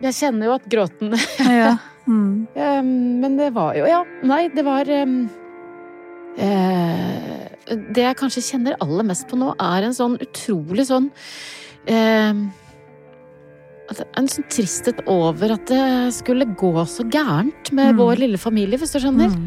Jeg kjenner jo at gråten Ja. Mm. Men det var jo Ja, nei, det var um, eh, Det jeg kanskje kjenner aller mest på nå, er en sånn utrolig sånn eh, En sånn tristhet over at det skulle gå så gærent med Mm. vår lille familie, hvis du skjønner. Mm.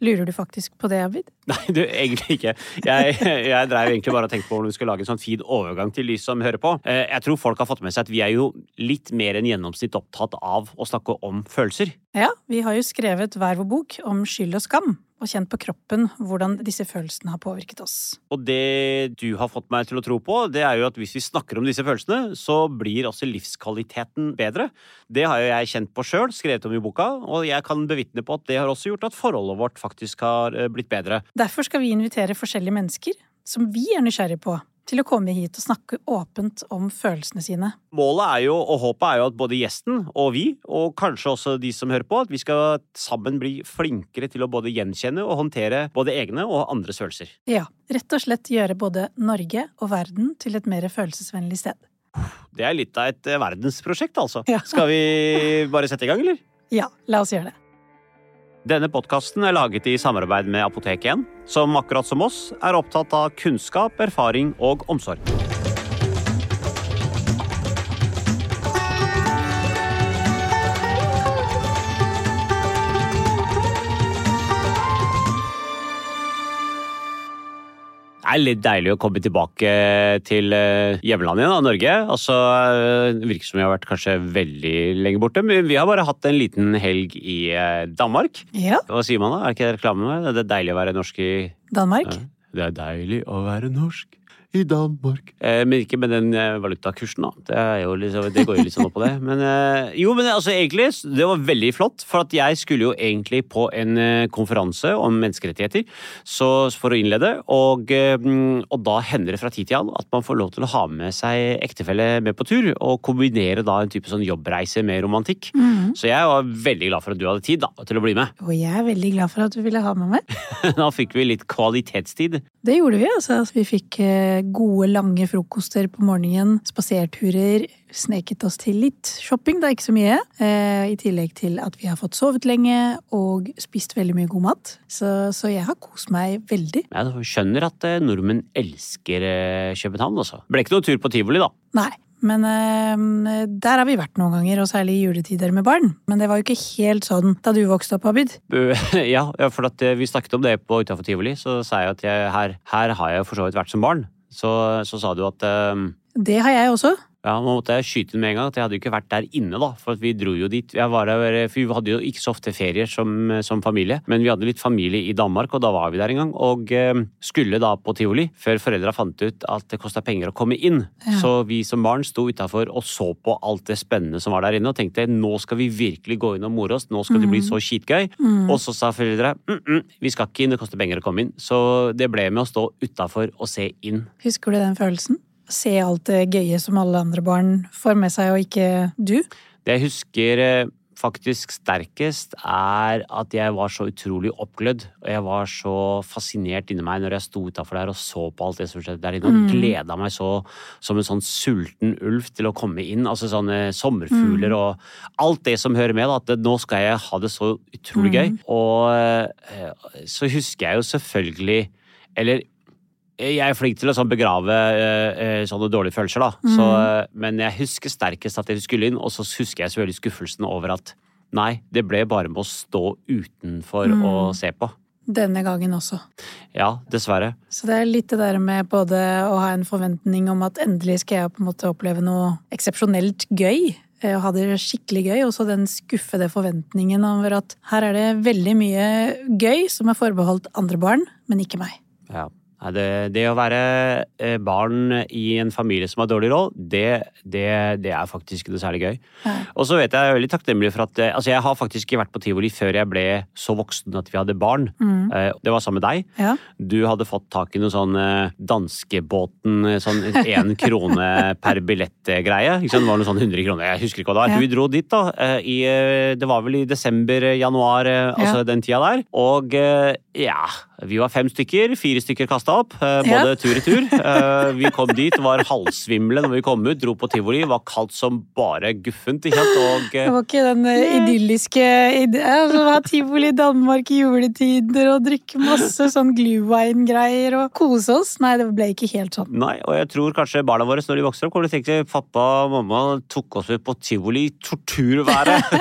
Lurer du faktisk på det, Abid? Nei, du, egentlig ikke. Jeg, jeg dreiv egentlig bare og tenkte på om vi skulle lage en sånn fin overgang til de som hører på. Eh, Jeg tror folk har fått med seg at vi er jo litt mer enn gjennomsnitt opptatt av å snakke om følelser. Ja, vi har jo skrevet hver vår bok om skyld og skam, og kjent på kroppen hvordan disse følelsene har påvirket oss. Og det du har fått meg til å tro på, det er jo at hvis vi snakker om disse følelsene, så blir også livskvaliteten bedre. Det har jo jeg kjent på sjøl, skrevet om i boka, og jeg kan bevitne på at det har også gjort at forholdet vårt faktisk har eh, blitt bedre. Derfor skal vi invitere forskjellige mennesker som vi er nysgjerrige på, til å komme hit og snakke åpent om følelsene sine. Målet er jo, og håpet er jo at både gjesten og vi, og kanskje også de som hører på, at vi skal sammen bli flinkere til å både gjenkjenne og håndtere både egne og andres følelser. Ja, rett og slett gjøre både Norge og verden til et mer følelsesvennlig sted. Det er litt av et eh, verdensprosjekt, altså. Ja. Skal vi bare sette i gang, eller? Ja, la oss gjøre det. Denne podkasten er laget i samarbeid med Apotek 1, som akkurat som oss er opptatt av kunnskap, erfaring og omsorg. Er litt deilig å komme tilbake til eh, hjemlandet igjen, da, Norge. Altså, eh, det virker som vi har vært kanskje veldig lenge borte, men vi har bare hatt en liten helg i eh, Danmark. Ja, Hva sier man da? Er det ikke reklame? Det er deilig å være norsk i Danmark. Ja. Det er deilig å være norsk i Danmark. Eh, men ikke med den eh, valutakursen, da. Det, er jo liksom, det går jo litt sånn opp på det. Men eh, jo, men altså egentlig, det var veldig flott. For at jeg skulle jo egentlig på en eh, konferanse om menneskerettigheter så, for å innlede. Og, eh, mm, og da hender det fra tid til annen at man får lov til å ha med seg ektefelle med på tur. Og kombinere da en type sånn jobbreise med romantikk. Mhm. Så jeg var veldig glad for at du hadde tid da, til å bli med. Og jeg er veldig glad for at du ville ha med meg. Da fikk vi litt kvalitetstid. Det gjorde vi, altså. Vi fikk eh, gode, lange frokoster på morgenen, spaserturer, sneket oss til litt shopping, det er ikke så mye. Eh, I tillegg til at vi har fått sovet lenge og spist veldig mye god mat. Så, så jeg har kost meg veldig. Jeg skjønner at eh, nordmenn elsker eh, København, altså. Ble ikke noe tur på tivoli, da. Nei. Men øh, der har vi vært noen ganger, og særlig i juletider med barn. Men det var jo ikke helt sånn da du vokste opp, Abid. Ja, for at vi snakket om det på utafor tivoli, så sa jeg at jeg, her, her har jeg for så vidt vært som barn. Så, så sa du at um, Det har jeg også. Ja, nå måtte jeg skyte inn med en gang at jeg hadde jo ikke vært der inne, da. For at vi dro jo dit. Jeg var der, for vi hadde jo ikke så ofte ferier som, som familie, men vi hadde litt familie i Danmark, og da var vi der en gang. Og eh, skulle da på tivoli, før foreldra fant ut at det kosta penger å komme inn. Ja. Så vi som barn sto utafor og så på alt det spennende som var der inne, og tenkte nå skal vi virkelig gå inn og more oss, nå skal det bli så skitgøy. Mm. Og så sa foreldra mm -mm, vi skal ikke inn, det koster penger å komme inn. Så det ble med å stå utafor og se inn. Husker du den følelsen? Se alt det gøye som alle andre barn får med seg, og ikke du? Det jeg husker eh, faktisk sterkest, er at jeg var så utrolig oppglødd. Og jeg var så fascinert inni meg når jeg sto utafor der og så på alt det som skjedde der inne. Og Mm. gleda meg så som en sånn sulten ulv til å komme inn. Altså sånne sommerfugler Mm. og alt det som hører med. Da, at nå skal jeg ha det så utrolig gøy. Mm. Og eh, så husker jeg jo selvfølgelig Eller jeg er flink til å sånn begrave eh, eh, sånne dårlige følelser, da. Mm. Så, men jeg husker sterkest at jeg skulle inn, og så husker jeg selvfølgelig skuffelsen over at nei, det ble bare med å stå utenfor Mm. og se på. Denne gangen også. Ja, dessverre. Så det er litt det der med både å ha en forventning om at endelig skal jeg på en måte oppleve noe eksepsjonelt gøy, eh, og ha det skikkelig gøy, og så den skuffede forventningen over at her er det veldig mye gøy som er forbeholdt andre barn, men ikke meg. Ja. Det, det å være eh, barn i en familie som har dårlig råd, det, det, det er faktisk noe særlig gøy. Og så vet jeg, jeg er veldig takknemlig for at eh, Altså, jeg har faktisk ikke vært på tivoli før jeg ble så voksen at vi hadde barn. Mm. Eh, Det var sammen med deg. Ja. Du hadde fått tak i noe sånn danskebåten, sånn én krone per billett-greie. Det var noe sånn 100 kroner, jeg husker ikke hva det var. Ja. Vi dro dit da, i, det var vel i desember, januar, altså altså den tida der. Og ja, vi var fem stykker, fire stykker kasta opp, både Ja. tur i tur. Eh, Vi kom dit, var halvsvimle når vi kom ut, dro på tivoli, var kaldt som bare guffent. eh, Det var ikke den eh, idylliske ideen å ha tivoli i Danmark i juletider og drikke masse sånn glühwein-greier og kose oss. Nei, det ble ikke helt sånn. Nei, og jeg tror kanskje barna våre når de vokser opp, kommer til å tenke pappa og mamma tok oss ut på tivoli i torturværet.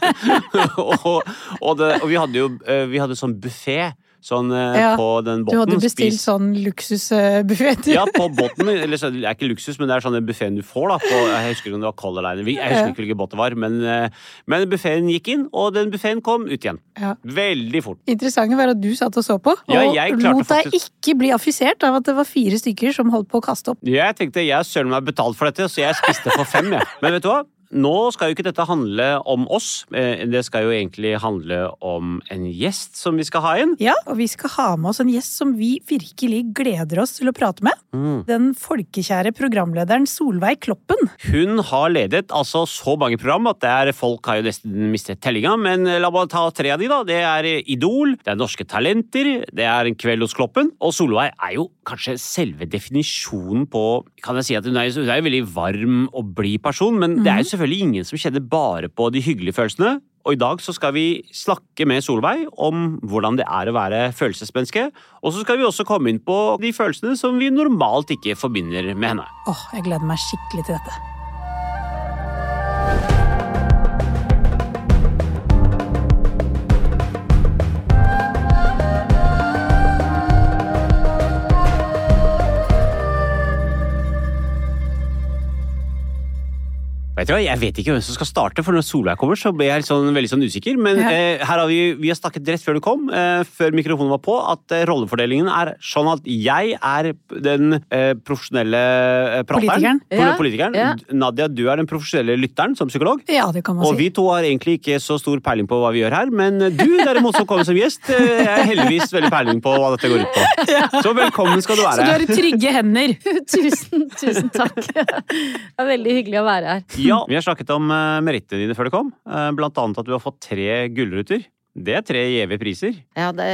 og, og, og vi hadde jo eh, vi hadde sånn buffé sånn eh, Ja, på den Du hadde bestilt Spis- sånn luksusbuffé. Ja, på båten. Eller så, det er ikke luksus, men det er sånn buffeen du får. da på, Jeg husker ikke om det var Color Line. Jeg husker ikke hvilken båt det var, men, eh, men buffeen gikk inn, og den buffeen kom ut igjen. Ja. Veldig fort. Interessant var at du satt og så på, og Ja, lot deg faktisk- ikke bli affisert av at det var fire stykker som holdt på å kaste opp. Jeg tenkte jeg søren meg betalt for dette, så jeg spiste for fem. Jeg. Men vet du hva? Nå skal jo ikke dette handle om oss. Eh, Det skal jo egentlig handle om en gjest som vi skal ha inn. Ja, og vi skal ha med oss en gjest som vi virkelig gleder oss til å prate med. Mm. Den folkekjære programlederen Solveig Kloppen. Hun har ledet altså så mange program at det er, folk har jo nesten mistet tellinga. Men la meg ta tre av de, da. Det er Idol, det er Norske Talenter, det er En kveld hos Kloppen. Og Solveig er jo kanskje selve definisjonen på Kan jeg si at hun er, hun er en veldig varm og blid person, men det er jo selvfølgelig ingen som kjenner bare på de hyggelige følelsene. Og i dag så skal vi snakke med Solveig om hvordan det er å være følelsesmenneske. Og så skal vi også komme inn på de følelsene som vi normalt ikke forbinder med henne. Åh, jeg gleder meg skikkelig til dette. Vet du hva, Jeg vet ikke hvem som skal starte, for når Solveig kommer, så blir jeg litt sånn, veldig sånn usikker. Men Ja. eh, her har vi, vi har snakket rett før du kom, eh, før mikrofonen var på, at eh, rollefordelingen er sånn at jeg er den eh, profesjonelle eh, prateren. Politikeren. Ja, politikeren. ja. Nadia, du er den profesjonelle lytteren som psykolog. Ja, det kan man Og si. vi to har egentlig ikke så stor peiling på hva vi gjør her, men du derimot som kommer som gjest, eh, er heldigvis veldig peiling på hva dette går ut på. Så velkommen skal du være. Så du har trygge hender. Tusen, tusen takk. Det er veldig hyggelig å være her. Ja, Vi har snakket om uh, merittene dine før du kom. Eh, blant annet at du har fått tre gullruter. Det er tre gjeve priser. Ja, det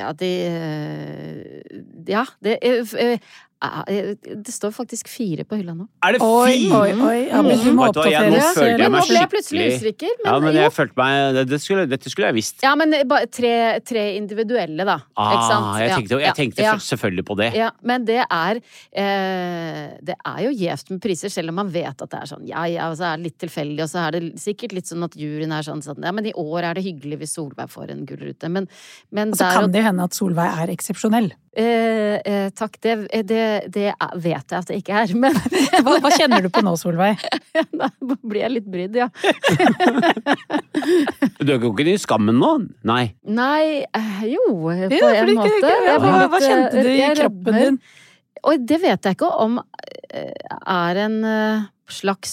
Ja, de eh, Ja, det eh, eh, eh, Det står faktisk fire på hylla nå. Er det fire? oi, oi. Ja, men du må Vet du nå følte jeg skikkelig nå meg ble jeg plutselig skikkelig- usikker. Men, Ja, men jo. jeg følte meg det, skulle, Dette skulle jeg visst. Ja, men bare tre, tre individuelle, da. ikke sant? Ah, jeg tenkte, jeg tenkte ja. selvfølgelig på det. Ja, men det er eh, Det er jo gjevt med priser, selv om man vet at det er sånn ja ja, og så er det litt tilfeldig, og så er det sikkert litt sånn at juryen er sånn sånn Ja, men i år er det hyggelig hvis Solveig får en gullrute, men, men Og så der kan det jo hende at Solveig er eksepsjonell. Eh, eh, Takk, det, det, det er- vet jeg at det ikke er, men Hva, hva kjenner du på nå, Solveig? da blir jeg litt brydd, ja. Du går ikke i skammen nå? Nei. Nei, eh, jo, på Ja, en ikke, måte. ja, hva, hva kjente eh, du i kroppen din? Og det vet jeg ikke om eh, er en eh, slags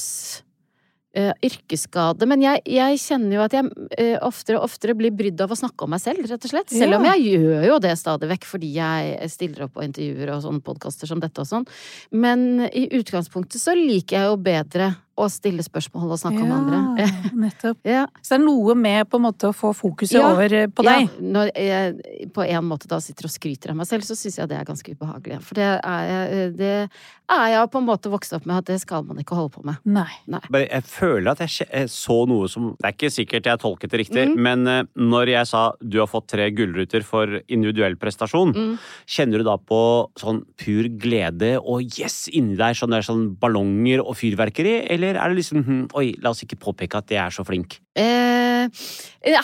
eh, yrkesskade. Men jeg, jeg kjenner jo at jeg uh, oftere og oftere blir brydd av å snakke om meg selv, rett og slett. Selv om jeg gjør jo det stadig vekk fordi jeg stiller opp på intervjuer og sånne podkaster som dette og sånn. Men i utgangspunktet så liker jeg jo bedre å stille spørsmål og snakke om andre. Ja, nettopp. Ja. Så det er noe med på en måte å få fokuset Ja, over eh, på deg. Ja, når jeg på en måte da sitter og skryter av meg selv, så syns jeg det er ganske ubehagelig. For det er, jeg, det er jeg på en måte vokst opp med at det skal man ikke holde på med. Nei. Bare, jeg føler at jeg så noe som Det er ikke sikkert jeg tolket det riktig, Mm. men eh, når jeg sa du har fått tre gullruter for individuell prestasjon, Mm. kjenner du da på sånn pur glede og yes inni deg, sånn, der, sånn ballonger og fyrverkeri, eller er det liksom hm, oi, la oss ikke påpeke at jeg er så flink? Eh,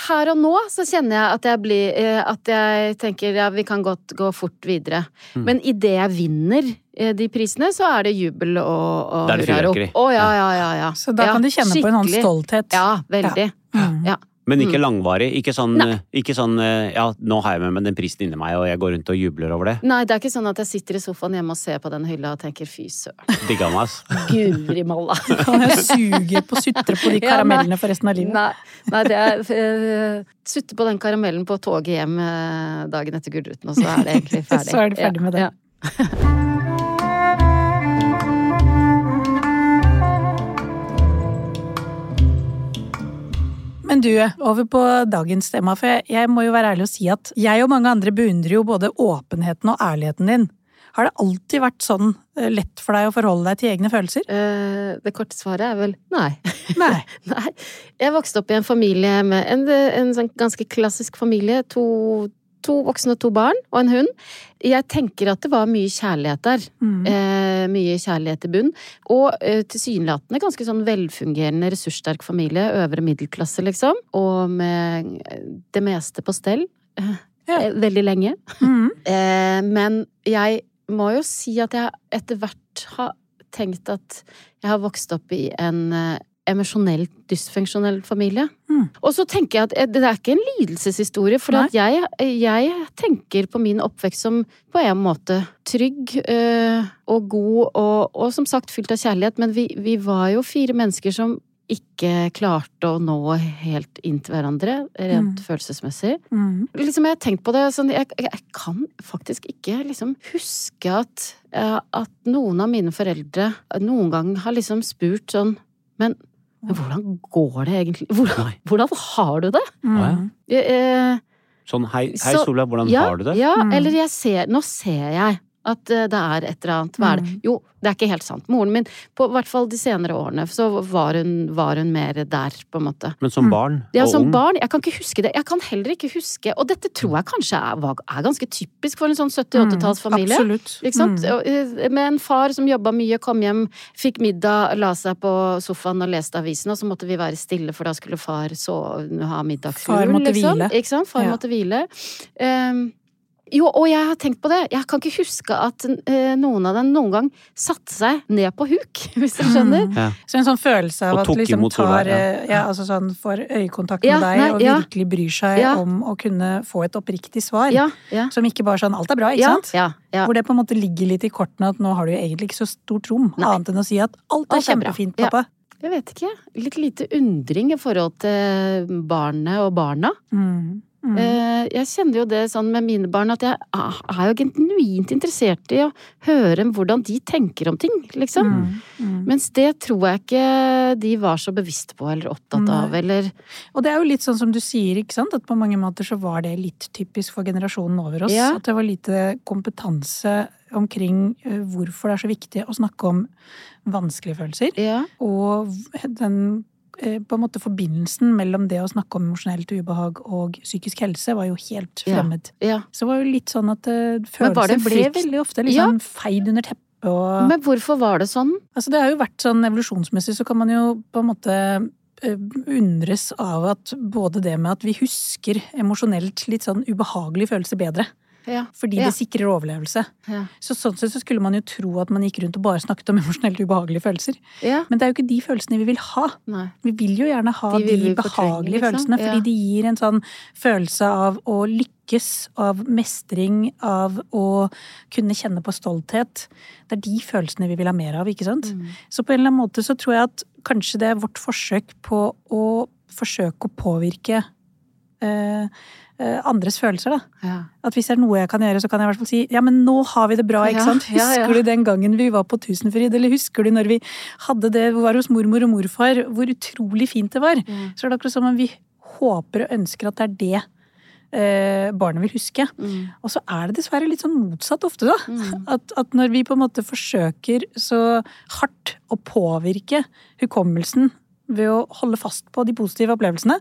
her og nå så kjenner jeg at jeg blir eh, At jeg tenker ja, vi kan godt gå fort videre. Mm. Men idet jeg vinner eh, de prisene, så er det jubel og, og er hurrarop. Å ja, ja, ja, ja. Så da Ja, kan du kjenne på en annen stolthet. Ja, veldig. Mm. Ja. Men Mm. ikke langvarig. Ikke sånn, ikke sånn eh, ja, nå har jeg med meg den prisen inni meg, og jeg går rundt og jubler over det. Nei, det er ikke sånn at jeg sitter i sofaen hjemme og ser på den hylla og tenker fy søren. Digga meg, ass. Guri malla. Kan jeg suge på, sutre på de Ja, karamellene for resten av livet? Nei, nei, det er uh, Sutte på den karamellen på toget hjem eh, dagen etter Gullruten, og så er det egentlig ferdig. Så er du ferdig med det. Ja, Men du, over på dagens tema, for jeg, må jo være ærlig og si at jeg og mange andre beundrer jo både åpenheten og ærligheten din. Har det alltid vært sånn eh, lett for deg å forholde deg til egne følelser? Eh, det korte svaret er vel nei. Nei. nei. Jeg vokste opp i en familie med en, en sånn ganske klassisk familie. To, to voksne og to barn, og en hund. Jeg tenker at det var mye kjærlighet der. Mm. Eh, mye kjærlighet i bunn. Og eh, tilsynelatende ganske sånn velfungerende, ressurssterk familie. Øvre middelklasse, liksom. Og med eh, det meste på stell. Ja. eh, Veldig lenge. Mm. Eh, men jeg må jo si at jeg etter hvert har tenkt at jeg har vokst opp i en eh, emosjonelt dysfunksjonell familie. Mm. Og så tenker jeg at eh, det er ikke en lidelseshistorie, for at jeg, jeg tenker på min oppvekst som på en måte trygg øh, og god og, og som sagt fylt av kjærlighet, men vi, vi var jo fire mennesker som ikke klarte å nå helt inn til hverandre, rent Mm. følelsesmessig. Mm. Liksom jeg har tenkt på det sånn, jeg, jeg kan faktisk ikke liksom huske at, eh, at noen av mine foreldre noen gang har liksom spurt sånn Men, men hvordan går det egentlig? Hvordan, hvordan har du det? Mm. Jeg, eh, Sånn hei, hei Sola, hvordan ja, har du det? Ja, Mm. eller jeg ser Nå ser jeg at eh, det er et eller annet. Hva er det? Mm. Jo, det er ikke helt sant. Moren min, på hvert fall de senere årene, så var hun, var hun mer der, på en måte. Men som Mm. barn Ja, og som ung barn. Jeg kan ikke huske det. Jeg kan heller ikke huske Og dette tror jeg kanskje er, er ganske typisk for en sånn 70-80-tallsfamilie. Mm. Absolutt. Mm. Eh, Med en far som jobba mye, kom hjem, fikk middag, la seg på sofaen og leste avisen, og så måtte vi være stille, for da skulle far så, ha liksom. Far måtte liksom. hvile. Ikke sant? Far Ja. måtte hvile. Um, jo, og jeg har tenkt på det. Jeg kan ikke huske at eh, noen av dem noen gang satte seg ned på huk, hvis du skjønner. Mm. Ja. Så en sånn følelse av at tok liksom tar ja. eh, ja, altså sånn får øyekontakt Ja, med deg nei, og ja. virkelig bryr seg Ja. om å kunne få et oppriktig svar. Ja, ja. Som ikke bare sånn 'alt er bra', ikke Ja, sant? ja, ja. Hvor det på en måte ligger litt i kortene at nå har du jo egentlig ikke så stort rom, Nei. annet enn å si at 'alt er Alt er kjempefint, er pappa'. Jeg vet ikke. Litt lite undring i forhold til barnet og barna. Mm. Mm. Eh, Jeg kjenner jo det sånn med mine barn at jeg er jo genuint interessert i å høre hvordan de tenker om ting, liksom. Mm. Mm. Mens det tror jeg ikke de var så bevisste på eller opptatt av, Nei. eller Og det er jo litt sånn som du sier, ikke sant? At på mange måter så var det litt typisk for generasjonen over oss. Ja. At det var lite kompetanse omkring eh, hvorfor det er så viktig å snakke om vanskelige følelser. Ja. Og den på en måte forbindelsen mellom det å snakke om emosjonelt ubehag og psykisk helse var jo helt fremmed. ja. Så det var jo litt sånn at eh, følelser ble veldig ofte liksom feid under teppet og Men hvorfor var det sånn? Altså det har jo vært sånn evolusjonsmessig, så kan man jo på en måte eh, undres av at både det med at vi husker emosjonelt litt sånn ubehagelige følelser bedre. Ja. Fordi det sikrer overlevelse. Ja. Så sånn sett så skulle man jo tro at man gikk rundt og bare snakket om emosjonelt ubehagelige følelser. ja. Men det er jo ikke de følelsene vi vil ha. Nei. Vi vil jo gjerne ha De de, behagelige liksom. følelsene, fordi de gir en sånn følelse av å lykkes, av mestring, av å kunne kjenne på stolthet. Det er de følelsene vi vil ha mer av, ikke sant? Mm. Så på en eller annen måte så tror jeg at kanskje det er vårt forsøk på å forsøke å påvirke eh, eh, andres følelser, da. Ja. At hvis det er noe jeg kan gjøre, så kan jeg i hvert fall si ja, men nå har vi det bra, ikke sant? ja, ja. Husker du den gangen vi var på Tusenfryd, eller husker du når vi hadde det, var hos mormor og morfar, hvor utrolig fint det var? Mm. Så er det akkurat som om vi håper og ønsker at det er det eh, barnet vil huske. Mm. Og så er det dessverre litt sånn motsatt ofte, da. Mm. At, at når vi på en måte forsøker så hardt å påvirke hukommelsen ved å holde fast på de positive opplevelsene,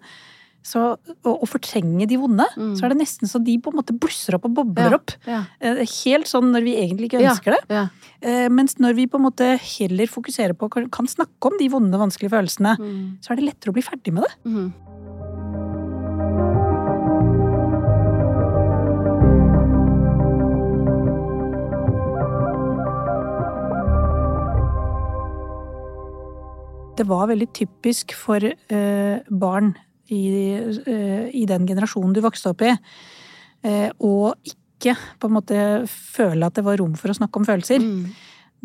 så, og, og fortrenge de vonde, Mm. så er det nesten så de på en måte blusser opp og bobler Ja. opp. Ja. Eh, Helt sånn når vi egentlig ikke ønsker det. Ja. Eh, Mens når vi på en måte heller fokuserer på og kan snakke om de vonde, vanskelige følelsene, Mm. så er det lettere å bli ferdig med det. Mm. Det var veldig typisk for eh, barn i, eh, i den generasjonen du vokste opp i, eh, og ikke på en måte føle at det var rom for å snakke om følelser. Mm.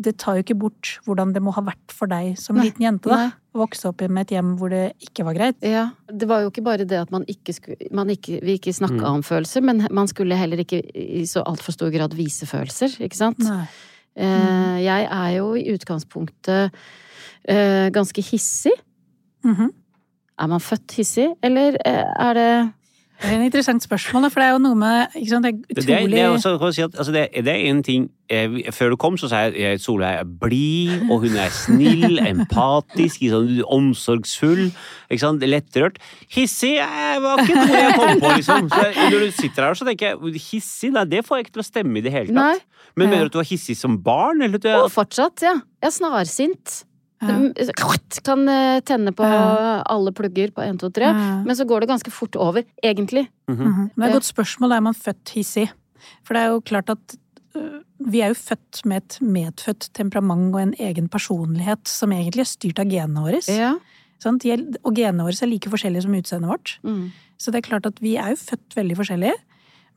Det tar jo ikke bort hvordan det må ha vært for deg som Nei, liten jente. da, nei. Å vokse opp med et hjem hvor det ikke var greit. Ja, det var jo ikke bare det at man ikke skulle man ikke, Vi ikke snakka Mm. om følelser, men man skulle heller ikke i så altfor stor grad vise følelser, ikke sant? Nei. Mm. jeg er jo i utgangspunktet eh, ganske hissig. Mhm. Er man født hissig, eller eh, er det Det er en interessant spørsmål, for det er jo noe med ikke sant, Det er utrolig det, utrolig det, er også, si at, altså det, det er en ting jeg, Før du kom, så sa jeg at Solveig er blid, og hun er snill, empatisk, sånn, omsorgsfull, ikke sant? lettrørt. Hissig jeg, var ikke noe jeg kom på, liksom. Så når du sitter her, så tenker jeg hissig, nei, det får jeg ikke til å stemme i det hele Nei. tatt. Men mener du at du var hissig som barn, eller at du Og er fortsatt, ja. Jeg er snarsint. Ja. Kan eh, tenne på Ja. alle plugger på 1, 2, 3. Ja. Men så går det ganske fort over, egentlig. Mm -hmm. Men det er et godt spørsmål. Er man født hissig? For det er jo klart at øh, vi er jo født med et medfødt temperament og en egen personlighet som egentlig er styrt av genene våre. Ja. Er- Og genene våre er like forskjellige som utseendet vårt. Mm. Så det er klart at vi er jo født veldig forskjellige.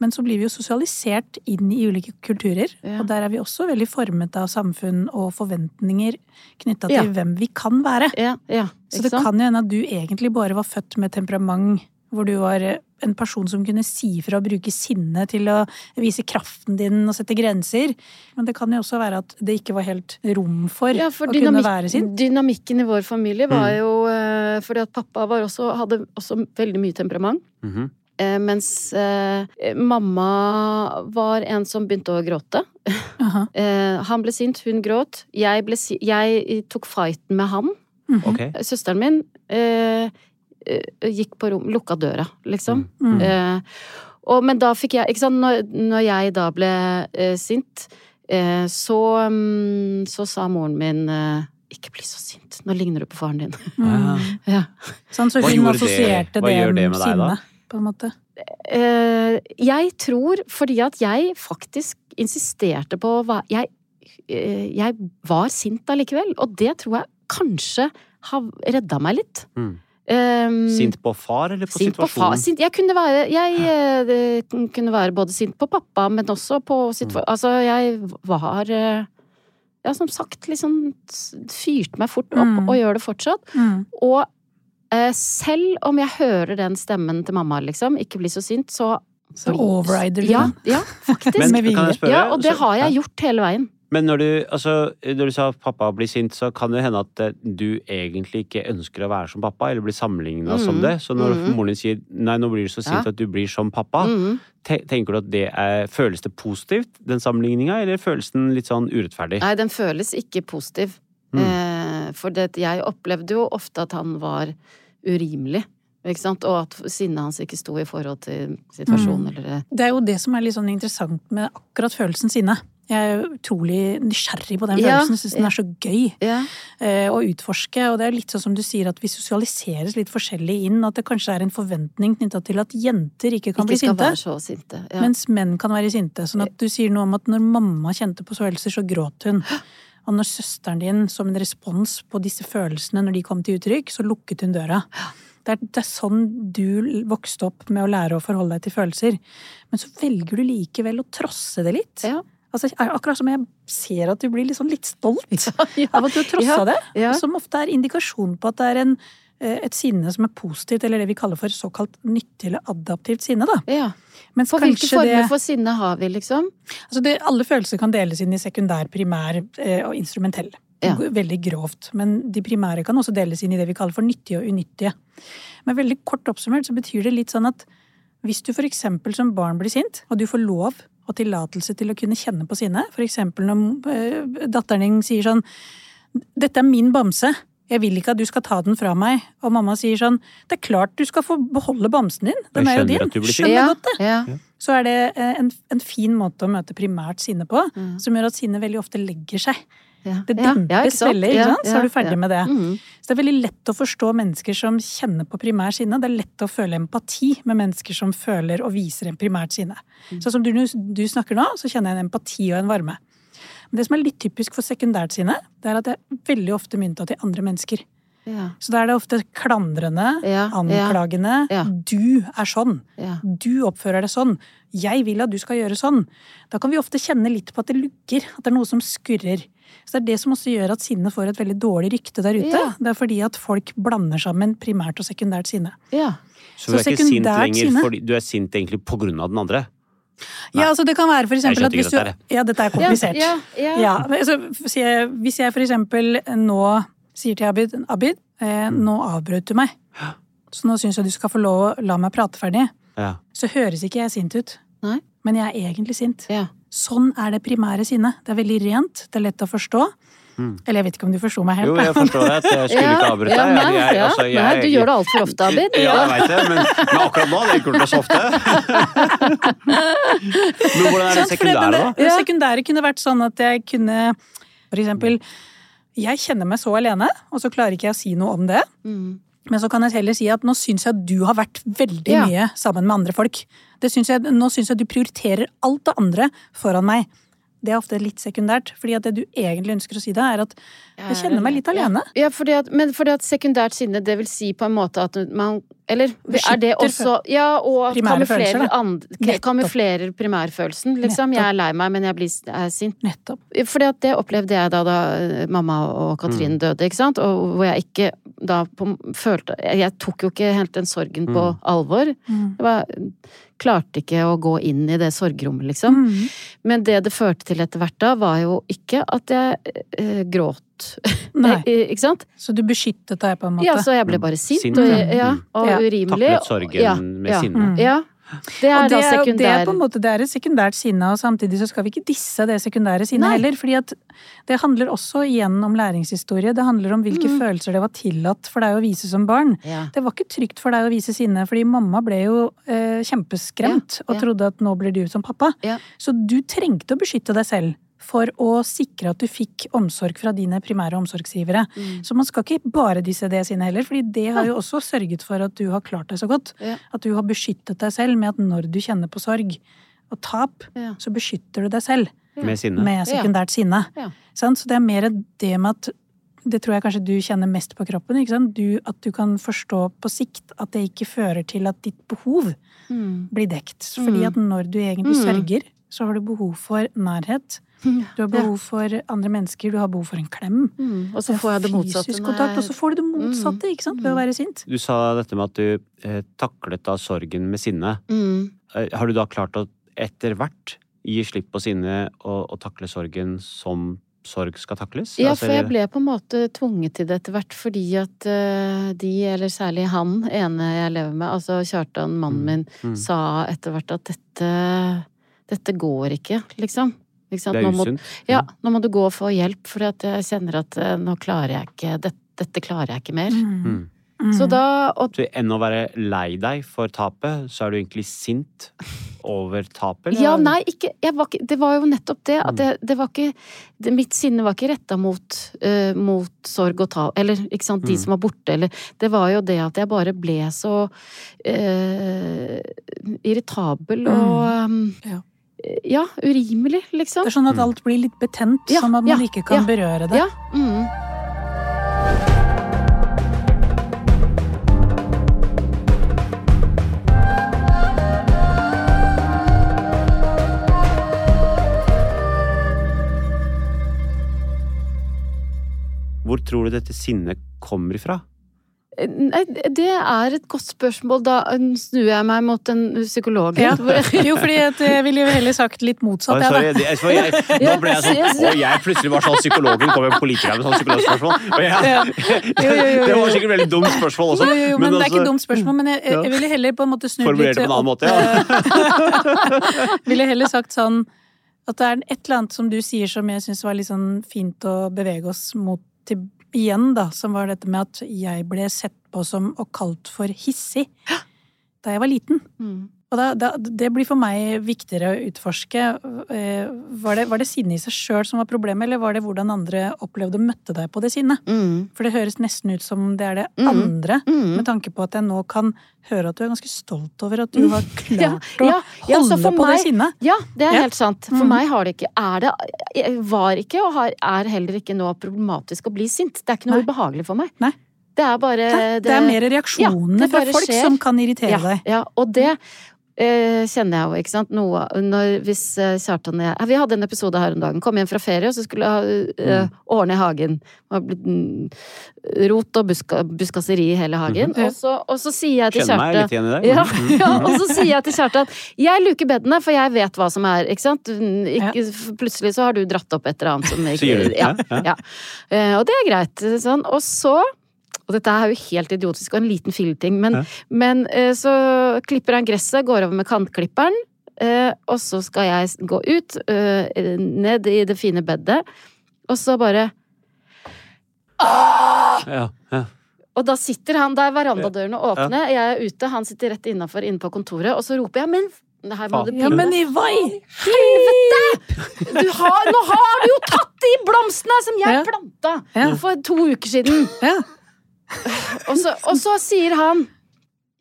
Men så blir vi jo sosialisert inn i ulike kulturer. Ja. Og der er vi også veldig formet av samfunn og forventninger knytta til Ja. hvem vi kan være. Ja, ja. Så det kan jo hende at du egentlig bare var født med temperament hvor du var en person som kunne si fra og bruke sinne til å vise kraften din og sette grenser. Men det kan jo også være at det ikke var helt rom for, Ja, for å kunne være sin. dynamikken i vår familie var Mm. jo eh, Fordi at pappa var også, hadde også veldig mye temperament. Mm Eh, mens eh, mamma var en som begynte å gråte. Eh, han ble sint, hun gråt. Jeg, ble, si jeg tok fighten med han. Mhm. okay. Søsteren min eh, eh, gikk på rom, lukka døra, liksom. Mm. Eh, og, men da fikk jeg Ikke sant, når, når jeg da ble eh, sint, eh, så, um, så sa moren min eh, ikke bli så sint, nå ligner du på faren din. Mm. ja. Sånn, så hun assosierte det, det med med deg, da? sinne, på en måte. Eh, jeg tror fordi at jeg faktisk insisterte på hva jeg, eh, jeg var sint allikevel, og det tror jeg kanskje har redda meg litt. Mm. Um, Sint på far, eller på Sint på far. situasjonen? Sint, jeg kunne være Jeg eh, kunne være både sint på pappa, men også på situasjonen Altså, jeg var Ja, som sagt, liksom fyrte meg fort opp, Mm. og gjør det fortsatt. Mm. Og selv om jeg hører den stemmen til mamma, liksom, ikke bli så sint, så Så overrider du ja, den. ja, faktisk. Men med kan jeg ja, og det har jeg gjort hele veien. Men når du, altså, når du sa at pappa blir sint, så kan det hende at eh, du egentlig ikke ønsker å være som pappa, eller blir sammenligna som Mhm. det. Så når mm. moren din sier 'nei, nå blir du så sint Ja. at du blir som pappa', mm. tenker du at det er Føles det positivt, den sammenligninga, eller føles den litt sånn urettferdig? Nei, den føles ikke positiv. Mm. Eh, for det, jeg opplevde jo ofte at han var urimelig. Og at sinnet hans ikke sto i forhold til situasjonen. Mm. Eller, Det er jo det som er litt sånn interessant med akkurat følelsen sinne. Jeg er utrolig nysgjerrig på den Ja, følelsen. Syns den er så gøy ja. eh, å utforske. Og det er litt sånn som du sier, at vi sosialiseres litt forskjellig inn. At det kanskje er en forventning knytta til at jenter ikke kan Ikke bli sinte. sinte. Ja. Mens menn kan være sinte. Sånn at du sier noe om at når mamma kjente på følelser, så gråt hun. Og når søsteren din, som en respons på disse følelsene, når de kom til uttrykk, så lukket hun døra. Det er, det er sånn du vokste opp med å lære å forholde deg til følelser. Men så velger du likevel å trosse det litt. Ja. Altså, akkurat som jeg ser at du blir liksom litt stolt ja. av at du har trossa Ja, det. Som ofte er indikasjon på at det er en, et sinne som er positivt, eller det vi kaller for såkalt nyttig eller adaptivt sinne. da. ja. Mens For hvilke former det, for sinne har vi, liksom? altså det, Alle følelser kan deles inn i sekundær, primær eh, og instrumentell. Ja. Veldig grovt. Men de primære kan også deles inn i det vi kaller for nyttige og unyttige. Men veldig kort oppsummert så betyr det litt sånn at hvis du eksempel som barn blir sint, og du får lov og tillatelse til å kunne kjenne på sinne, for eksempel når eh, datteren din sier sånn 'Dette er min bamse. Jeg vil ikke at du skal ta den fra meg.' Og mamma sier sånn 'Det er klart du skal få beholde bamsen din. Den er jo din.' Skjønner ja. godt det. Ja. Så er det eh, en, en fin måte å møte primært sinne på, Mm. som gjør at sinnet veldig ofte legger seg. Ja. Det dempes ja, ikke sant? veldig, Ja. Så er du ferdig ja. med det. Mm. Så det er veldig lett å forstå mennesker som kjenner på primær sinne. Det er lett å føle empati med mennesker som føler og viser en primært sinne. Mm. Så som du, du snakker nå, så kjenner jeg en empati og en varme. Det som er litt typisk for sekundært sinne, det er at det er veldig ofte mynta til andre mennesker. Ja. Så da er det ofte klandrende, Ja, anklagende. Ja. Du er sånn. Ja. Du oppfører deg sånn. Jeg vil at du skal gjøre sånn. Da kan vi ofte kjenne litt på at det lugger, at det er noe som skurrer. Så det er det som også gjør at sinnet får et veldig dårlig rykte der ute. Ja. Det er fordi at folk blander sammen primært og sekundært sinne. ja. Så du er Så ikke sint lenger sinne. fordi du er sint egentlig på grunn av den andre? Ja, altså det kan være for eksempel at hvis du dette Ja, dette er komplisert. Ja, ja, ja. Ja, altså, hvis jeg- hvis jeg for eksempel nå sier til Abid Abid, eh, nå avbrøt du meg. Så nå syns jeg du skal få lov å la meg prate ferdig. Ja. Så høres ikke jeg sint ut. Nei. Men jeg er egentlig sint. Ja. Sånn er det primære sinnet. Det er veldig rent, det er lett å forstå. Eller jeg vet ikke om du forsto meg helt. Jo, jeg forstår det. at Jeg skulle Ja, ikke avbryte ja, nei, Jeg- jeg- ja. altså, jeg- Nei, du gjør det altfor ofte, Abid. Ja, jeg veit det, men, men akkurat nå hadde jeg ikke gjort det så ofte. Men hvordan er det det- men sekundære, da? det, det sekundære kunne vært sånn at jeg kunne For eksempel, jeg kjenner meg så alene, og så klarer ikke jeg å si noe om det. Mm. Men så kan jeg heller si at nå syns jeg at du har vært veldig Ja. mye sammen med andre folk. Det synes jeg, nå syns jeg du prioriterer alt det andre foran meg. Det er ofte litt sekundært, fordi at det du egentlig ønsker å si da, er at jeg kjenner meg litt alene. Ja, fordi at, men fordi at sekundært sinne, det vil si på en måte at man Eller er det også Ja, og kamuflerer, andre, kamuflerer primærfølelsen, liksom. Jeg er lei meg, men jeg blir er sint. Nettopp. Fordi at det opplevde jeg da, da mamma og Katrin døde, ikke sant? Og hvor jeg ikke da på, følte Jeg tok jo ikke helt den sorgen på alvor. Mm. Jeg var, klarte ikke å gå inn i det sorgrommet, liksom. Mm. Men det det førte til etter hvert da, var jo ikke at jeg eh, gråt. Nei. Eh, ikke sant? Så du beskyttet deg på en måte. Ja, så jeg ble bare sint, Sint, og, ja. ja, og Ja. urimelig. Taklet sorgen ja, med ja. sinne. Mm. Ja. Det er det, da det er på en måte det er et sekundært sinne, og samtidig så skal vi ikke disse det sekundære sinnet heller. fordi at det handler også igjen om læringshistorie. Det handler om hvilke Mm. følelser det var tillatt for deg å vise som barn. ja. Det var ikke trygt for deg å vise sinne, fordi mamma ble jo eh, kjempeskremt Ja, og trodde at nå blir du som pappa. Så du trengte å beskytte deg selv for å sikre at du fikk omsorg fra dine primære omsorgsgivere. Mm. Så man skal ikke bare disse det sine heller, fordi det har jo også sørget for at du har klart deg så godt. Ja. At du har beskyttet deg selv med at når du kjenner på sorg og tap, Ja. så beskytter du deg selv Med sinne. med sekundært sinne. Ja. Sant? Så det er mer det med at det tror jeg kanskje du kjenner mest på kroppen. Ikke sant? Du, at du kan forstå på sikt at det ikke fører til at ditt behov Mm. blir dekt. Fordi Mm. at når du egentlig Mm. sørger, så har du behov for nærhet. Du har behov for andre mennesker, du har behov for en klem. Mm. Og så får jeg det motsatte. Fysisk kontakt, og så får du det motsatte ikke sant? ved å være sint. Du sa dette med at du eh, taklet da sorgen med sinne. Mm. Eh, har du da klart å etter hvert gi slipp på sinne og, og takle sorgen som sorg skal takles? Ja, Altså, for jeg ble på en måte tvunget til det etter hvert, fordi at eh, de, eller særlig han ene jeg lever med, altså Kjartan, mannen min, Mm. sa etter hvert at dette, dette går ikke, liksom. Ikke sant? Det er Nå må- usunt. Ja, nå må du gå og få hjelp, for jeg kjenner at eh, nå klarer jeg ikke dette, dette klarer jeg ikke mer. Mm. Så da og, Så enn å være lei deg for tapet, så er du egentlig sint over tapet? eller? Ja, nei, ikke, jeg var ikke Det var jo nettopp det. Mm. At det, det var ikke det, Mitt sinne var ikke retta mot, uh, mot sorg og tap, eller ikke sant, de Mm. som var borte, eller Det var jo det at jeg bare ble så uh, irritabel og um, Ja. Ja, urimelig, liksom. Det er sånn at alt blir litt betent, Ja, som at man ja, ikke kan ja, berøre det. Ja. Mm. Hvor tror du dette sinnet kommer ifra? Nei, det er et godt spørsmål. Da snur jeg meg mot en psykolog. Ja. Jo, fordi at jeg ville jo heller sagt litt motsatt, jeg, sorry, da. det- jeg, nå ble jeg sånn Og jeg plutselig var sånn psykologen kom med politikere med sånn psykologspørsmål. Og jeg, Ja. Jo, jo, jo, Det var sikkert veldig dumt spørsmål også. Jo, jo, jo, men, det er ikke altså, et dumt spørsmål, men jeg, jeg ville heller på en måte snudd Formulert litt det på en annen måte, ja. eh, Ville heller sagt sånn at det er et eller annet som du sier som jeg syns var litt sånn fint å bevege oss mot til igjen, da, som var dette med at jeg ble sett på som og kalt for hissig da jeg var liten. Mm. Og da, da, det blir for meg viktigere å utforske. Eh, Var det, var det sinnet i seg sjøl som var problemet, eller var det hvordan andre opplevde å møtte deg på det sinnet? Mm. For det høres nesten ut som det er det Mm. andre, Mm. med tanke på at jeg nå kan høre at du er ganske stolt over at du har klart Ja, å ja, så holde på det sinnet. Ja, det er helt sant. For Mm. meg har det ikke Er det Var ikke og har, er heller ikke nå problematisk å bli sint. Det er ikke noe Nei. ubehagelig for meg. Nei. Det er bare Det, er mer reaksjonene Ja, fra folk skjer. som kan irritere ja, deg. Ja, og det eh, kjenner jeg jo, ikke sant. Noe når, Hvis eh, Kjartan og jeg Vi hadde en episode her om dagen. Kom hjem fra ferie, og så skulle jeg eh, ordne hagen. Det var blitt mm, rot og buska, buskaseri i hele hagen. Mhm. og, så, og så sier jeg til Kjenner meg litt igjen i det. ja, Mm. ja, og så sier jeg til Kjartan Jeg luker bedene, for jeg vet hva som er, ikke sant? Ikke, Plutselig så har du dratt opp et eller annet som ikke Sier du? Ja. Ja, ja. ja. Eh, og det er greit. Sånn. Og så og dette er jo helt idiotisk og en liten filleting, men, Ja. men eh, så klipper han gresset, går over med kantklipperen, eh, og så skal jeg gå ut, eh, ned i det fine bedet, og så bare Ja, ja. Og da sitter han der, verandadørene åpne, jeg er ute, han sitter rett innafor inne på kontoret, og så roper jeg 'men det her må du Ja, men i helvete! du har, Nå har du jo tatt de blomstene som jeg Ja. planta Ja. for to uker siden! Ja. Og så, og så sier han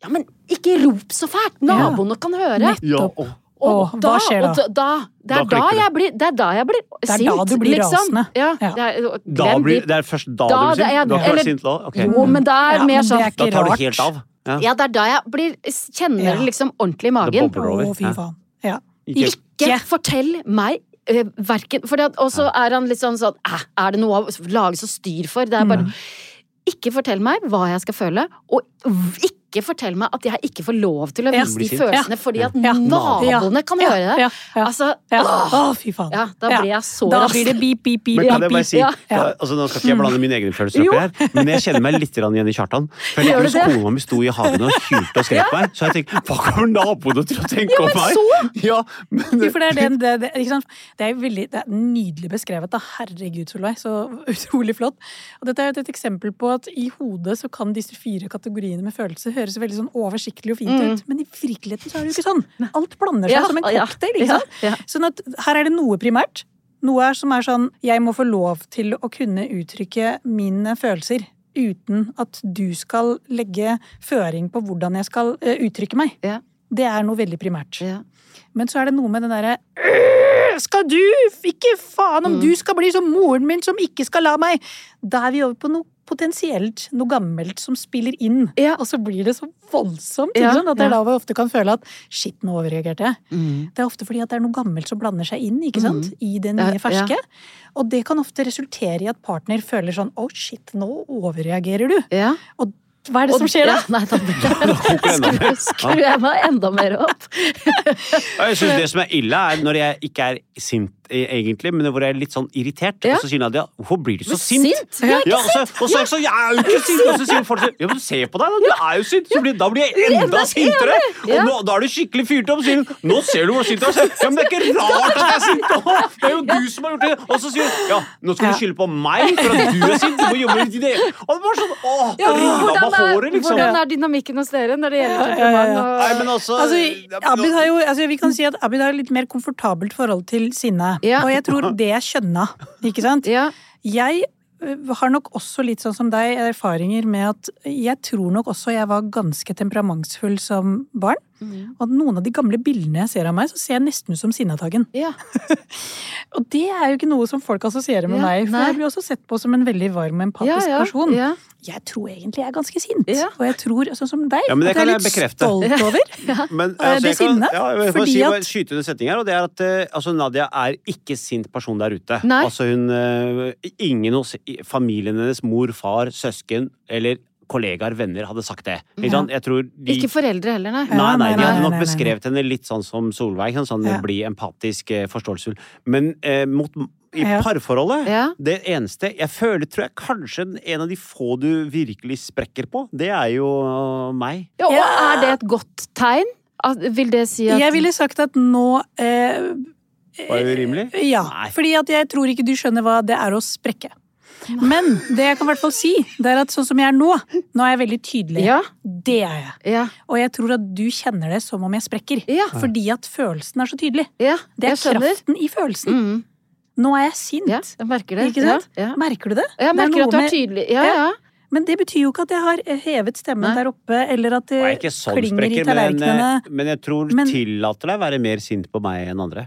Ja, men ikke rop så fælt! Naboene kan høre. Nettopp. og- da, hva skjer da? og da, det, er da da jeg blir, det er da jeg blir er da du blir liksom. rasende. Ja, Ja. Det er, Da glem blir, det er først da, Da, du blir sint? Du har ikke vært sint da? Okay. Jo, men det er Ja, mer sånn Da tar du helt av? Ja. Ja, det er da jeg blir, kjenner Ja. det liksom ordentlig i Det magen. bobler over. Å, fy Ja. faen. Ja. Ikke, Ikke fortell meg uh, verken Og så er han litt sånn sånn "Æ, Er det noe å lage så styr for? Det er bare Ikke fortell meg hva jeg skal føle, og ikke fortell meg at jeg ikke får lov til å vise de følelsene fordi at Ja. naboene kan Ja, høre det. Ja, ja, Altså, ja. Å, fy faen. ja, da blir jeg så Da blir det beep, beep, beep. Men kan jeg bare si, Ja. altså Nå skal ikke jeg blande mine egne følelser oppi her, men jeg kjenner meg litt igjen i Kjartan. For jeg hvis det? kona mi sto i hagen og hylte og skrek på meg, så jeg tenkt hva kommer naboene til å tenke om meg? Ja, men det er, det, det, ikke sant? det er veldig det er nydelig beskrevet. Da. Herregud, Solveig. Så utrolig flott. Og dette er jo et eksempel på at i hodet så kan disse fire kategoriene med følelser høres veldig sånn oversiktlig og fint Mm. ut. Men i virkeligheten så er det jo ikke sånn. Alt blander seg Ja, som en cocktail. ikke ja, sant? ja. Sånn at her er det noe primært. Noe som er sånn jeg må få lov til å kunne uttrykke mine følelser. Uten at du skal legge føring på hvordan jeg skal uh, uttrykke meg. Det er noe veldig primært. Men så er det noe med den derre «Øh, Skal du? Ikke faen om Mm. du skal bli som moren min som ikke skal la meg! Da er vi over på noe potensielt, noe gammelt som spiller inn. Ja. Og så blir det så voldsomt. Ja, sånn. At det er ja. da vi ofte kan føle at shit, nå overreagerte jeg. Mm. Det er ofte fordi at det er noe gammelt som blander seg inn ikke sant? i det nye ferske. Og det kan ofte resultere i at partner føler sånn oh shit, nå overreagerer du. Ja. Og hva er det Og- som skjer da? Ja, nei, da blir mer. Skrur jeg meg enda mer opp. Jeg synes Det som er ille, er når jeg ikke er sint egentlig, men hvor jeg er litt sånn irritert. Ja. Og så sier Nadia 'hvorfor blir du så Men sint?' sint? Ja, sint? Ja, og så, og så så, jeg 'jeg er jo ikke sint', og så sier folk sånn 'ja, men se på deg, da, du er jo sint'. Så blir, da blir jeg enda sintere! Og nå, da er du skikkelig fyrt opp. Sier 'nå ser du hvor sint du er'. Så Ja, men det er ikke rart at jeg er sint! da. Det er jo du som har gjort det! Og så sier hun 'ja, nå skal du skylde på meg for at du er sint'. Du må jobbe litt i det. Og det var sånn åh, Ja, hvordan, meg er, håret, liksom. hvordan er dynamikken hos dere når det gjelder Ja, ja, ja, temperament? ja. og- Nei, men altså, Altså, Abid har jo, altså, vi kan si at Abid har litt mer komfortabelt forhold til sinne. Ja. Og jeg tror det er kjønna, Ikke sant? Ja. Jeg har nok også litt sånn som deg erfaringer med at jeg tror nok også jeg var ganske temperamentsfull som barn. Mm. Og noen av de gamle bildene jeg ser av meg, så ser jeg nesten ut som Sinnataggen. Ja. Og det er jo ikke noe som folk assosierer med Ja, meg, for nei. jeg blir også sett på som en veldig varm empatisk Ja, ja, person. ja. Jeg tror egentlig jeg er ganske sint. Ja. Og jeg tror, sånn som deg, Ja, at jeg er litt bekrefte. stolt over. Men, altså, det sinnet, ja, jeg må si, at- skyte under setning her, og det er at eh, altså, Nadia er ikke sint person der ute. Nei. Altså hun eh, Ingen hos familien hennes, mor, far, søsken eller kollegaer, venner, hadde sagt det. Ikke sant? Jeg tror de Ikke foreldre heller, nei. Nei, nei, Nei, de hadde nok beskrevet henne litt sånn som Solveig. Sånn Ja. bli empatisk, eh, forståelsesfull. Men eh, mot, i Ja. parforholdet, Ja. det eneste Jeg føler, tror jeg, kanskje en av de få du virkelig sprekker på, det er jo eh, meg. Ja, og er det et godt tegn? At- Vil det si at Jeg ville sagt at nå eh, Var det urimelig? Ja, Nei. fordi at jeg tror ikke du skjønner hva det er å sprekke. Men det jeg kan i hvert fall si, det er at sånn som jeg er nå, nå er jeg veldig tydelig. Ja. Det er jeg. Ja. Og jeg tror at du kjenner det som om jeg sprekker. Ja. Fordi at følelsen er så tydelig. ja Det er kraften i følelsen. Mm. Nå er jeg sint. Ja, jeg merker det. Ikke sant? Ja, ja. Merker du det? Jeg Det er merker noe at du er tydelig. Ja, Ja. Men det betyr jo ikke at jeg har hevet stemmen Nei. der oppe, eller at det ikke sånn klinger i sprekker, i tallerkenene. Men, men jeg tror Men- tillater deg å være mer sint på meg enn andre.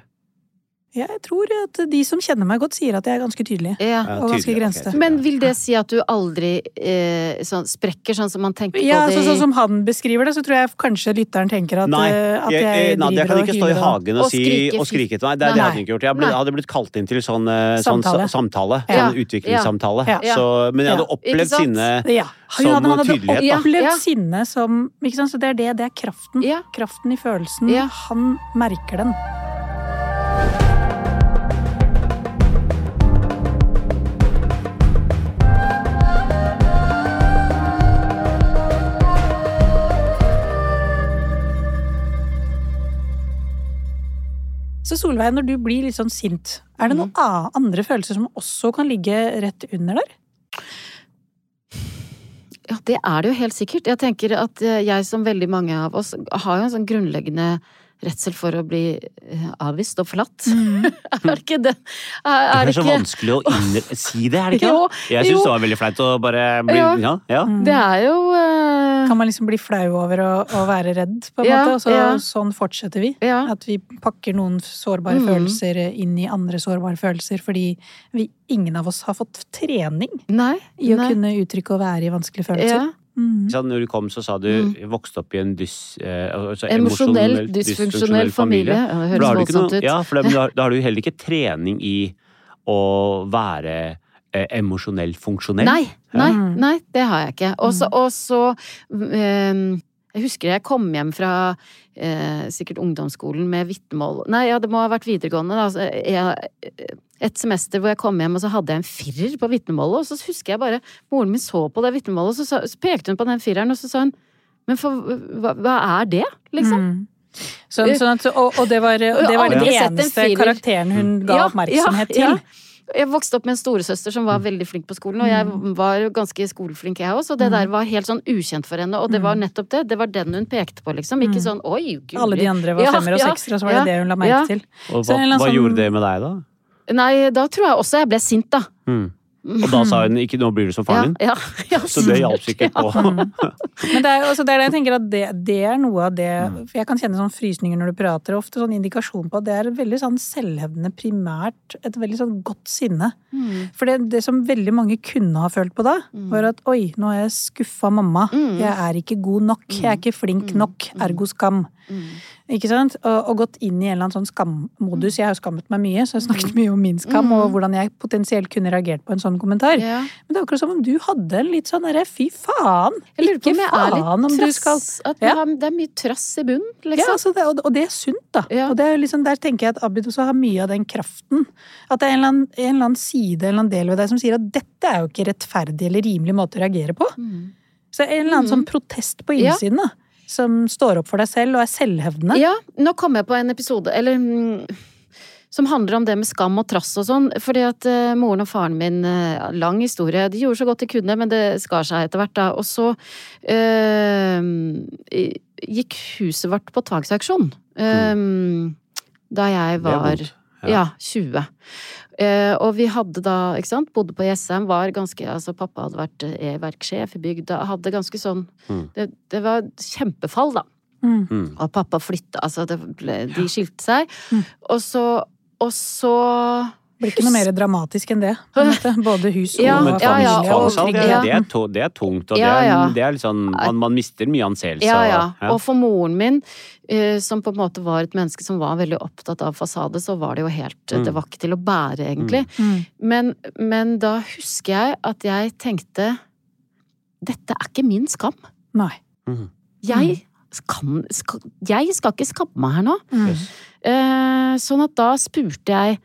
Jeg tror at de som kjenner meg godt, sier at jeg er ganske tydelig. Ja. Ja, Og ganske grensete. tydelig. Men vil det si at du aldri eh, sånn, sprekker sånn som man tenker Ja, på det så, sånn som han beskriver det, så tror jeg kanskje lytteren tenker at, Nei, eh, at jeg, jeg, jeg, Nadia driver kan ikke stå i hagen og, Og si, skrike og skrike til meg. Det, Nei. det hadde jeg ikke gjort. Jeg ble, Nei. hadde blitt kalt inn til sånn, eh, sånn Samtale. samtale. Ja. Sånn utviklingssamtale. Ja. Så, men jeg hadde opplevd sinne Ja. Som han, han hadde tydelighet, da. opplevd Ja. sinne som ikke sant? Så det er det, det er kraften. Ja. Kraften i følelsen. Ja. Han merker den. Så Solveig, når du blir litt sånn sint, er det noen mm. andre følelser som også kan ligge rett under der? Ja, det er det jo helt sikkert. Jeg tenker at eh, jeg, som veldig mange av oss, har jo en sånn grunnleggende redsel for å bli eh, avvist og forlatt. er det ikke det? Er, Det er er så ikke vanskelig å innre... si det, er det ikke? Jo. Jeg syns det var veldig flaut å bare bli Ja. Ja. ja. Det er jo uh... Kan man liksom bli flau over å, å være redd, på en Ja, måte? Så, ja. sånn fortsetter vi. Ja. At vi pakker noen sårbare Mm. følelser inn i andre sårbare følelser, fordi vi, ingen av oss har fått trening Nei. i å nei. kunne uttrykke og være i vanskelige følelser. Mm. Når du kom, så sa du vokste opp i en dys, eh, altså emosjonell- dysfunksjonell familie. Ja, det høres voldsomt ut. Ja, for da, da har- du heller ikke trening i å være eh, emosjonell funksjonell. Nei, nei, Mm. nei, det har jeg ikke. Og så, og så ehm, Jeg husker jeg kom hjem fra eh, sikkert ungdomsskolen med vitnemål Nei, ja, det må ha vært videregående, da. Altså, jeg, et semester hvor jeg kom hjem og så hadde jeg en firer på vitnemålet, og så husker jeg bare Moren min så på det vitnemålet, og så, så pekte hun på den fireren, og så sa hun Men for, hva, hva er det, liksom? Mm. Sånn, sånn at, og, og det var, Og det, var den eneste karakteren hun ga oppmerksomhet ja, til. ja. Jeg vokste opp med en storesøster som var veldig flink på skolen, og jeg var ganske skoleflink jeg også, og det der var helt sånn ukjent for henne, og det var nettopp det. Det var den hun pekte på, liksom. Ikke sånn oi, guri. Alle de andre var femmer og sekser, og så var det det hun la merke til. Og hva, hva sånn- gjorde det med deg, da? Nei, da tror jeg også jeg ble sint, da. Mm. Og da sa hun ikke 'nå blir du som faren din'? ja, ja. Så det hjalp sikkert på. Men det er, jo- altså, det er det jeg tenker at det, det er noe av det Mm. For jeg kan kjenne sånn frysninger når du prater, og ofte sånn indikasjon på at det er veldig sånn selvhevdende primært, et veldig sånn godt sinne. Mm. For det, det som veldig mange kunne ha følt på da, var at oi, nå har jeg skuffa mamma. Mm. Jeg er ikke god nok. Jeg er ikke flink nok. Ergo skam. Mm. Ikke sant? Og, og gått inn i en eller annen sånn skammodus. Jeg har jo skammet meg mye, så jeg har snakket mye om min skam, og hvordan jeg potensielt kunne reagert på en sånn kommentar. Mm. Ja. Men det er akkurat som om du hadde en litt sånn derre fy faen. Ikke faen om litt du trass. skal At Ja. har, det er mye trass i bunnen, ja, liksom. altså det, og, og det er sunt, da. Ja. Og det er liksom, der tenker jeg at Abid også har mye av den kraften. At det er en eller, annen, en eller annen side en eller annen del ved deg som sier at dette er jo ikke rettferdig eller rimelig måte å reagere på. Mm. Så en eller annen sånn protest på innsiden, da. Som står opp for deg selv og er selvhevdende. Ja, nå kom jeg på en episode, eller mm, som handler om det med skam og trass og sånn. Fordi at uh, moren og faren min, uh, lang historie, de gjorde så godt de kunne, men det skar seg etter hvert, da. Og så uh, gikk huset vårt på tvangsauksjon. Mm. Da jeg var ja. 20. Eh, og vi hadde da, ikke sant, bodde på Jessheim, var ganske Altså pappa hadde vært eh, e-verksjef i bygda, hadde ganske sånn Mm. det, det var kjempefall, da. Mm. Mm. Og pappa flytta, altså det ble, de skilte seg. Mm. Og så Og så blir ikke noe mer dramatisk enn det. På en måte. Både hus og Ja, ja, ja, tvangssalg, det, det, er det er tungt, og Ja, det, er, ja. det er sånn man, man mister mye anseelse. Ja, ja. og- ja. Og for moren min, eh, som på en måte var et menneske som var veldig opptatt av fasade, så var det jo helt Mm. Det var ikke til å bære, egentlig. Mm. Men, men da husker jeg at jeg tenkte Dette er ikke min skam. Nei. Mhm. Jeg, kan, skal, jeg skal ikke skamme meg her nå. Mm. Eh, sånn at da spurte jeg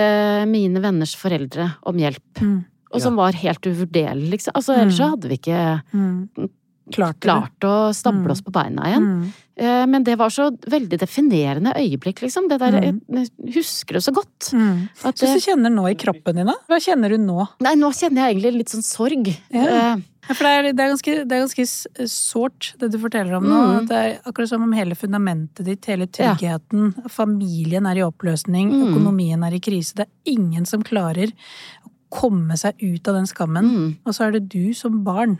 eh, mine venners foreldre om hjelp. Mm. Og som var helt uvurderlig, liksom. Altså, ellers så hadde vi ikke Mm. Klart klart å stable Mm. oss på beina igjen. Mm. Eh, Men det var så veldig definerende øyeblikk, liksom. Det der, Mm. Jeg husker det så godt. Mm. At det, du kjenner nå i kroppen din, da? Hva kjenner du nå? nei, nå kjenner jeg egentlig litt sånn sorg. Ja. Eh, Ja, for det er, det er ganske, det er ganske sårt, det du forteller om nå. Mm. Det er akkurat som om hele fundamentet ditt, hele Ja. tryggheten, familien er i oppløsning, Mm. økonomien er i krise. Det er ingen som klarer å komme seg ut av den skammen. mm, Og så er det du som barn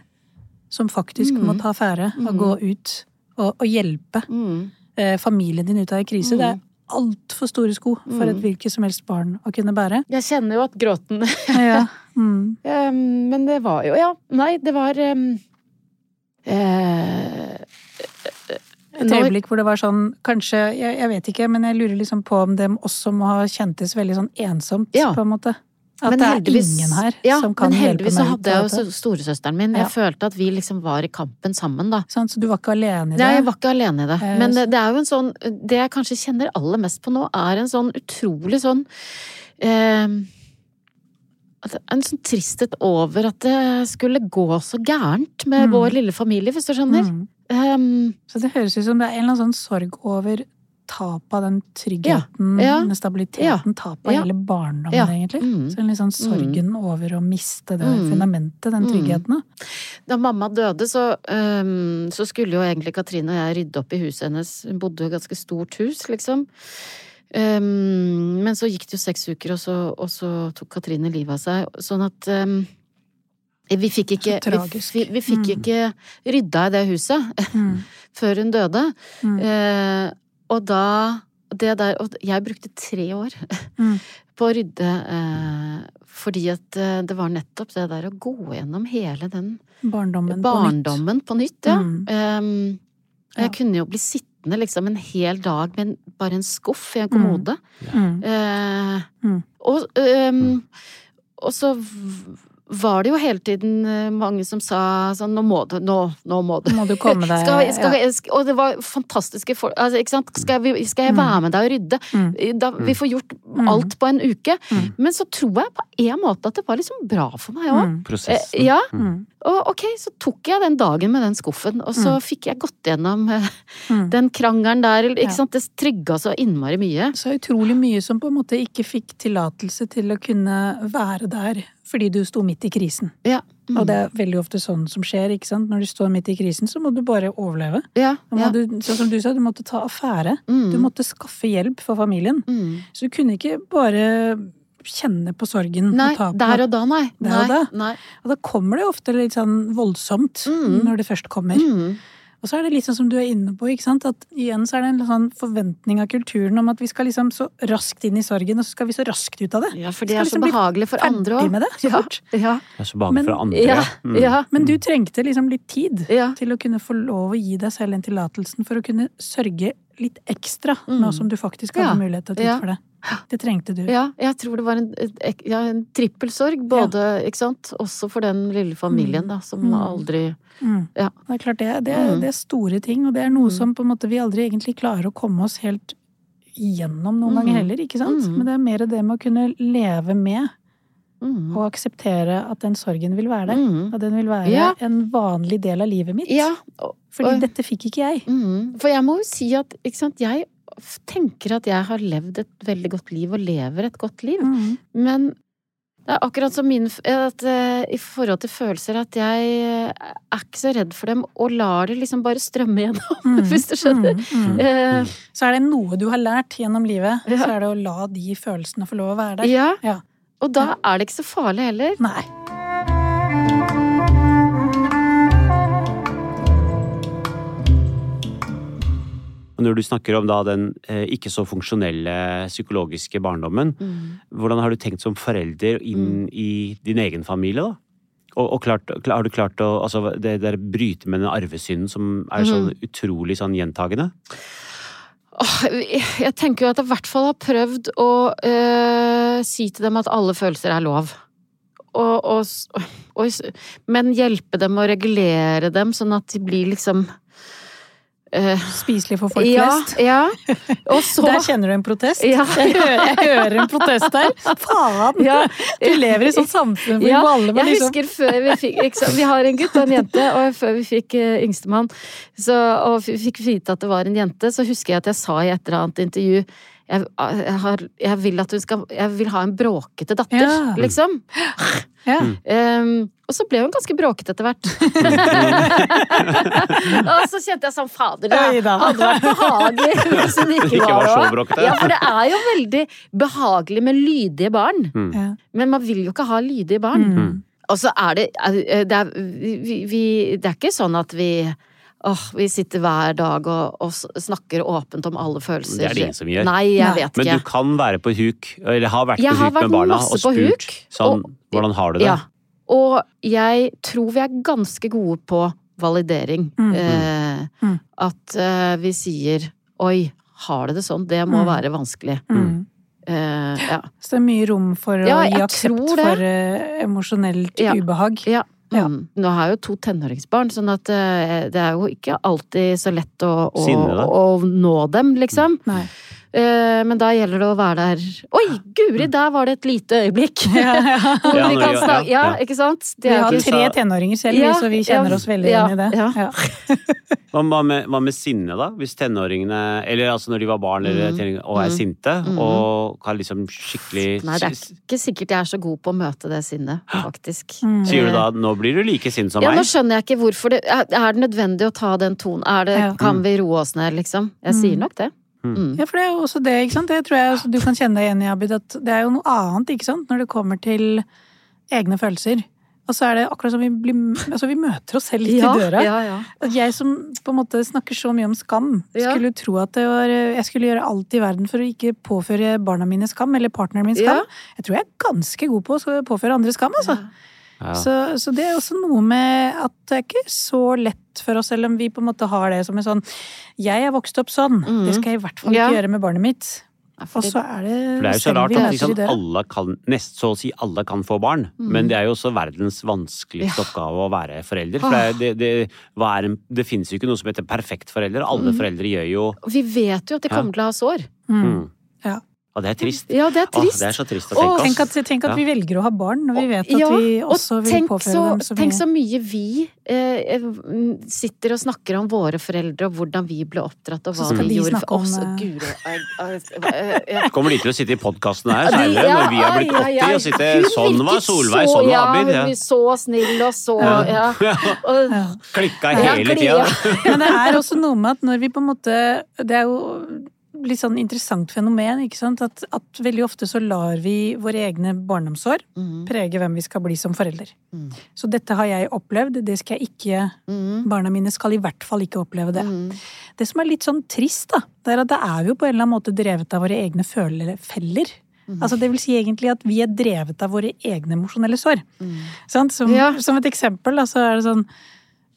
som faktisk Mm. må ta affære og Mm. gå ut og, og hjelpe mm, eh, familien din ut av en krise. Det er altfor store sko for et Mm. hvilket som helst barn å kunne bære. Jeg kjenner jo at gråten Ja. Mm. Um, Men det var jo Ja, nei, det var um, uh, Et øyeblikk hvor det var sånn, kanskje, jeg, jeg vet ikke, men jeg lurer liksom på om det også må ha kjentes veldig sånn ensomt, Ja. på en måte. At Men det er ingen her ja, som kan hjelpe meg. men heldigvis så hadde jeg jo storesøsteren min. Jeg Ja. følte at vi liksom var i kampen sammen, da. Sånn, Så du var ikke alene i det? Nei, jeg var ikke alene i det. Eh, Men det, det er jo en sånn Det jeg kanskje kjenner aller mest på nå, er en sånn utrolig sånn eh, En sånn tristhet over at det skulle gå så gærent med Mm. vår lille familie, hvis du skjønner. Mm. Um, Så det høres ut som det er en eller annen sånn sorg over tapet av den tryggheten, Ja. den stabiliteten, tapet av Ja. hele barndommen, Ja. egentlig. Mm. Så en litt sånn sorgen over å miste det Mm. fundamentet, den Mm. tryggheten. Da mamma døde, så, um, så skulle jo egentlig Katrine og jeg rydde opp i huset hennes. Hun bodde jo i et ganske stort hus, liksom. Øhm, men så gikk det jo seks uker, og så, og så tok Katrine livet av seg. Sånn at um, vi fikk ikke, vi, vi, vi fikk Mm. ikke rydda i det huset Mm. før hun døde. Mm. Eh, og da det der, og Jeg brukte tre år Mm. på å rydde eh, fordi at eh, det var nettopp det der å gå gjennom hele den Barndommen, på nytt. på nytt. ja. Mm. jeg Ja. Kunne jo bli sittende liksom en hel dag med en, bare en skuff i en kommode. Mm. Eh, Mm. og, um, og så var det jo hele tiden eh, mange som sa sånn Nå må du, nå, nå må du. Må du komme deg Skal, skal, ja. skal, og det var fantastiske folk altså, ikke sant? Skal, vi, skal jeg Mm. være med deg og rydde? Mm. Da, vi får gjort Mm. alt på en uke. Mm. Men så tror jeg på en måte at det var liksom bra for meg òg. Mm. Prosessen. ja, Mm. og ok, så tok jeg den dagen med den skuffen, og så Mm. fikk jeg gått gjennom eh, Mm. den krangelen der, eller, Ja. ikke sant. Det trygga så innmari mye. Så utrolig mye som på en måte ikke fikk tillatelse til å kunne være der fordi du sto midt i krisen. Ja. Mm. Og det er veldig ofte sånn som skjer, ikke sant. Når du står midt i krisen, så må du bare overleve. ja, ja. du, sånn som du sa, du måtte ta affære. Mm. Du måtte skaffe hjelp for familien. Mm. Så du kunne ikke bare kjenne på sorgen Nei, og der og da, nei. Der og da. Nei. Og da kommer det ofte litt sånn voldsomt Mm. når det først kommer. Og så er det litt sånn som du er inne på, ikke sant? at igjen så er det en sånn forventning av kulturen om at vi skal liksom så raskt inn i sorgen, og så skal vi så raskt ut av det. Ja, for det er så liksom behagelig for andre òg. med det så Ja. fort. Ja. Det er så behagelig Men- for andre. Ja. Mm. ja. Men du trengte liksom litt tid Ja. til å kunne få lov å gi deg selv den tillatelsen for å kunne sørge litt ekstra, Mm. nå som du faktisk hadde Ja. mulighet til å Ja. for det. Det trengte du. Ja, jeg tror det var en, ja, en trippelsorg, både, ikke sant, også for den lille familien, da, som Mm. aldri Mm. Ja. Det er klart, det, det, Mm. det er store ting, og det er noe Mm. som på en måte vi aldri egentlig klarer å komme oss helt gjennom noen Mm. ganger heller, ikke sant? Mm. Men det er mer det med å kunne leve med mm. og akseptere at den sorgen vil være der. Mm. At den vil være Ja. en vanlig del av livet mitt. Ja, og- Fordi og- dette fikk ikke jeg. Mm. For jeg må jo si at ikke sant, jeg tenker at jeg har levd et veldig godt liv, og lever et godt liv. Mm. Men det er akkurat som min at, uh, I forhold til følelser at jeg eh, er ikke så redd for dem, og lar det liksom bare strømme gjennom, Mm. hvis du skjønner. Mm. Mm. Eh, Så er det noe du har lært gjennom livet, Ja. så er det å la de følelsene få lov å være der. ja. Ja. Og da er det ikke så farlig heller. Nei. Og når du snakker om da den eh, ikke så funksjonelle psykologiske barndommen, hvordan har du tenkt som forelder inn Mm. i din egen familie, da? Og, og klart, har du klart å altså, det der bryte med den arvesynden som er så mm. utrolig sånn gjentagende? Jeg- jeg tenker jo at jeg i hvert fall har prøvd å øh, si til dem at alle følelser er lov. Og, og, og, men hjelpe dem å regulere dem, sånn at de blir liksom eh, Spiselig for folk ja, flest. Ja. Og så Der kjenner du en protest. Ja. Jeg, hører, jeg hører en protest der. Faen! Ja. Du lever i sånt samfunn hvor alle må jeg liksom husker før vi fikk liksom, Vi har en gutt og en jente, og før vi fikk uh, yngstemann så, og fikk vite at det var en jente, så husker jeg at jeg sa i et eller annet intervju jeg, jeg, har, jeg vil at hun skal Jeg vil ha en bråkete datter, Ja. liksom. ja. Um, og så ble hun ganske bråkete etter hvert. og så kjente jeg sånn Fader, det hadde vært behagelig hvis hun ikke, Ikke var var så bråkete. Ja, for det er jo veldig behagelig med lydige barn. ja. Men man vil jo ikke ha lydige barn. Mm. Og så er det, det er, vi, vi, det er ikke sånn at vi Åh, vi sitter hver dag og, og snakker åpent om alle følelser. Det er det ingen som gjør. Nei, jeg Nei. vet Men du kan være på huk, eller har vært Jeg på huk huk med barna og spurt huk, sånn og- Hvordan har du det? Ja. Og jeg tror vi er ganske gode på validering. Mm. Eh, Mm. At eh, vi sier oi, har det det sånn? Det må Mm. være vanskelig. Mm. Eh, ja. Så det er mye rom for å Ja, gi aksept for eh, emosjonelt Ja. ubehag. Ja. Ja. Mm. Nå har jeg jo to tenåringsbarn, sånn at eh, det er jo ikke alltid så lett å, å, å nå dem, liksom. Nei. Eh, men da gjelder det å være der Oi, guri, der var det et lite øyeblikk! Ja, ja. Ja, Ja, ja, ikke sant? Det Vi har ikke tre tenåringer selv, Ja, så vi kjenner ja, oss veldig ja, igjen i det. ja. Ja. Hva med, hva med sinne, da? Hvis tenåringene, eller altså når de var barn eller Mm. tenåringer, og er Mm. sinte, Mm. og har liksom skikkelig Nei, det er ikke sikkert jeg er så god på å møte det sinnet, faktisk. Mm. Sier du da nå blir du like sint som Ja, nå skjønner jeg ikke hvorfor det Er er det nødvendig å ta den tonen? Er det, Ja. Kan vi roe oss ned, liksom? Jeg sier nok det. Mm. Mm. Ja, for det er jo også det, ikke sant. Det tror jeg også du kan kjenne deg igjen i, Abid, at det er jo noe annet, ikke sant, når det kommer til egne følelser. Og så er det akkurat som vi blir Altså, vi møter oss selv litt Ja, i døra. ja, ja. At Jeg som på en måte snakker så mye om skam, Ja. skulle tro at det var, jeg skulle gjøre alt i verden for å ikke påføre barna mine skam, eller partneren min skam. Ja. Jeg tror jeg er ganske god på å påføre andre skam, altså. Ja. Så, så det er også noe med at det er ikke så lett for oss, selv om vi på en måte har det som en sånn Jeg er vokst opp sånn, mm. det skal jeg i hvert fall ikke Ja. gjøre med barnet mitt. Ja, Og så er det For det er jo så rart at liksom, alle kan, nest så å si alle kan få barn, Mm. men det er jo også verdens vanskeligste oppgave å være forelder. For det, det, det, en, det finnes jo ikke noe som heter perfekt forelder. Alle Mm. foreldre gjør jo Vi vet jo at de kommer til å ha sår. Mm. Ja. Og det er trist. Ja, det er Åh, trist. det er så trist å tenke tenke Tenk oss. at, tenk at Ja. vi velger å ha barn, når vi vet at Ja, vi og også vil tenk påføre så, dem så Tenk så mye vi eh, mm, sitter og snakker om våre foreldre, og hvordan vi ble oppdratt, og Så hva skal vi de gjorde for oss. om, eh, Guri, jeg- jeg- jeg- jeg- Kommer de til å sitte i podkasten her seinere, ja, når vi er blitt ai, ai, 80 ai. og sitte Sånn var Solveig, sånn var ja, Abid. hun Ja. blir så snill og så Ja. ja. Og, Ja. Klikka hele tida. Men det er også noe med at når vi på en måte Det er jo litt sånn interessant fenomen, ikke sant? At, at veldig ofte så lar vi våre egne barndomsår Mm, prege hvem vi skal bli som forelder. Mm. Så dette har jeg opplevd, det skal jeg ikke mm, Barna mine skal i hvert fall ikke oppleve det. mm. Det som er litt sånn trist, da, det er at det er jo på en eller annen måte drevet av våre egne følefeller. Mhm. Altså det vil si egentlig at vi er drevet av våre egne emosjonelle sår. Mm. Sant? Som, Ja. som et eksempel, da, så er det sånn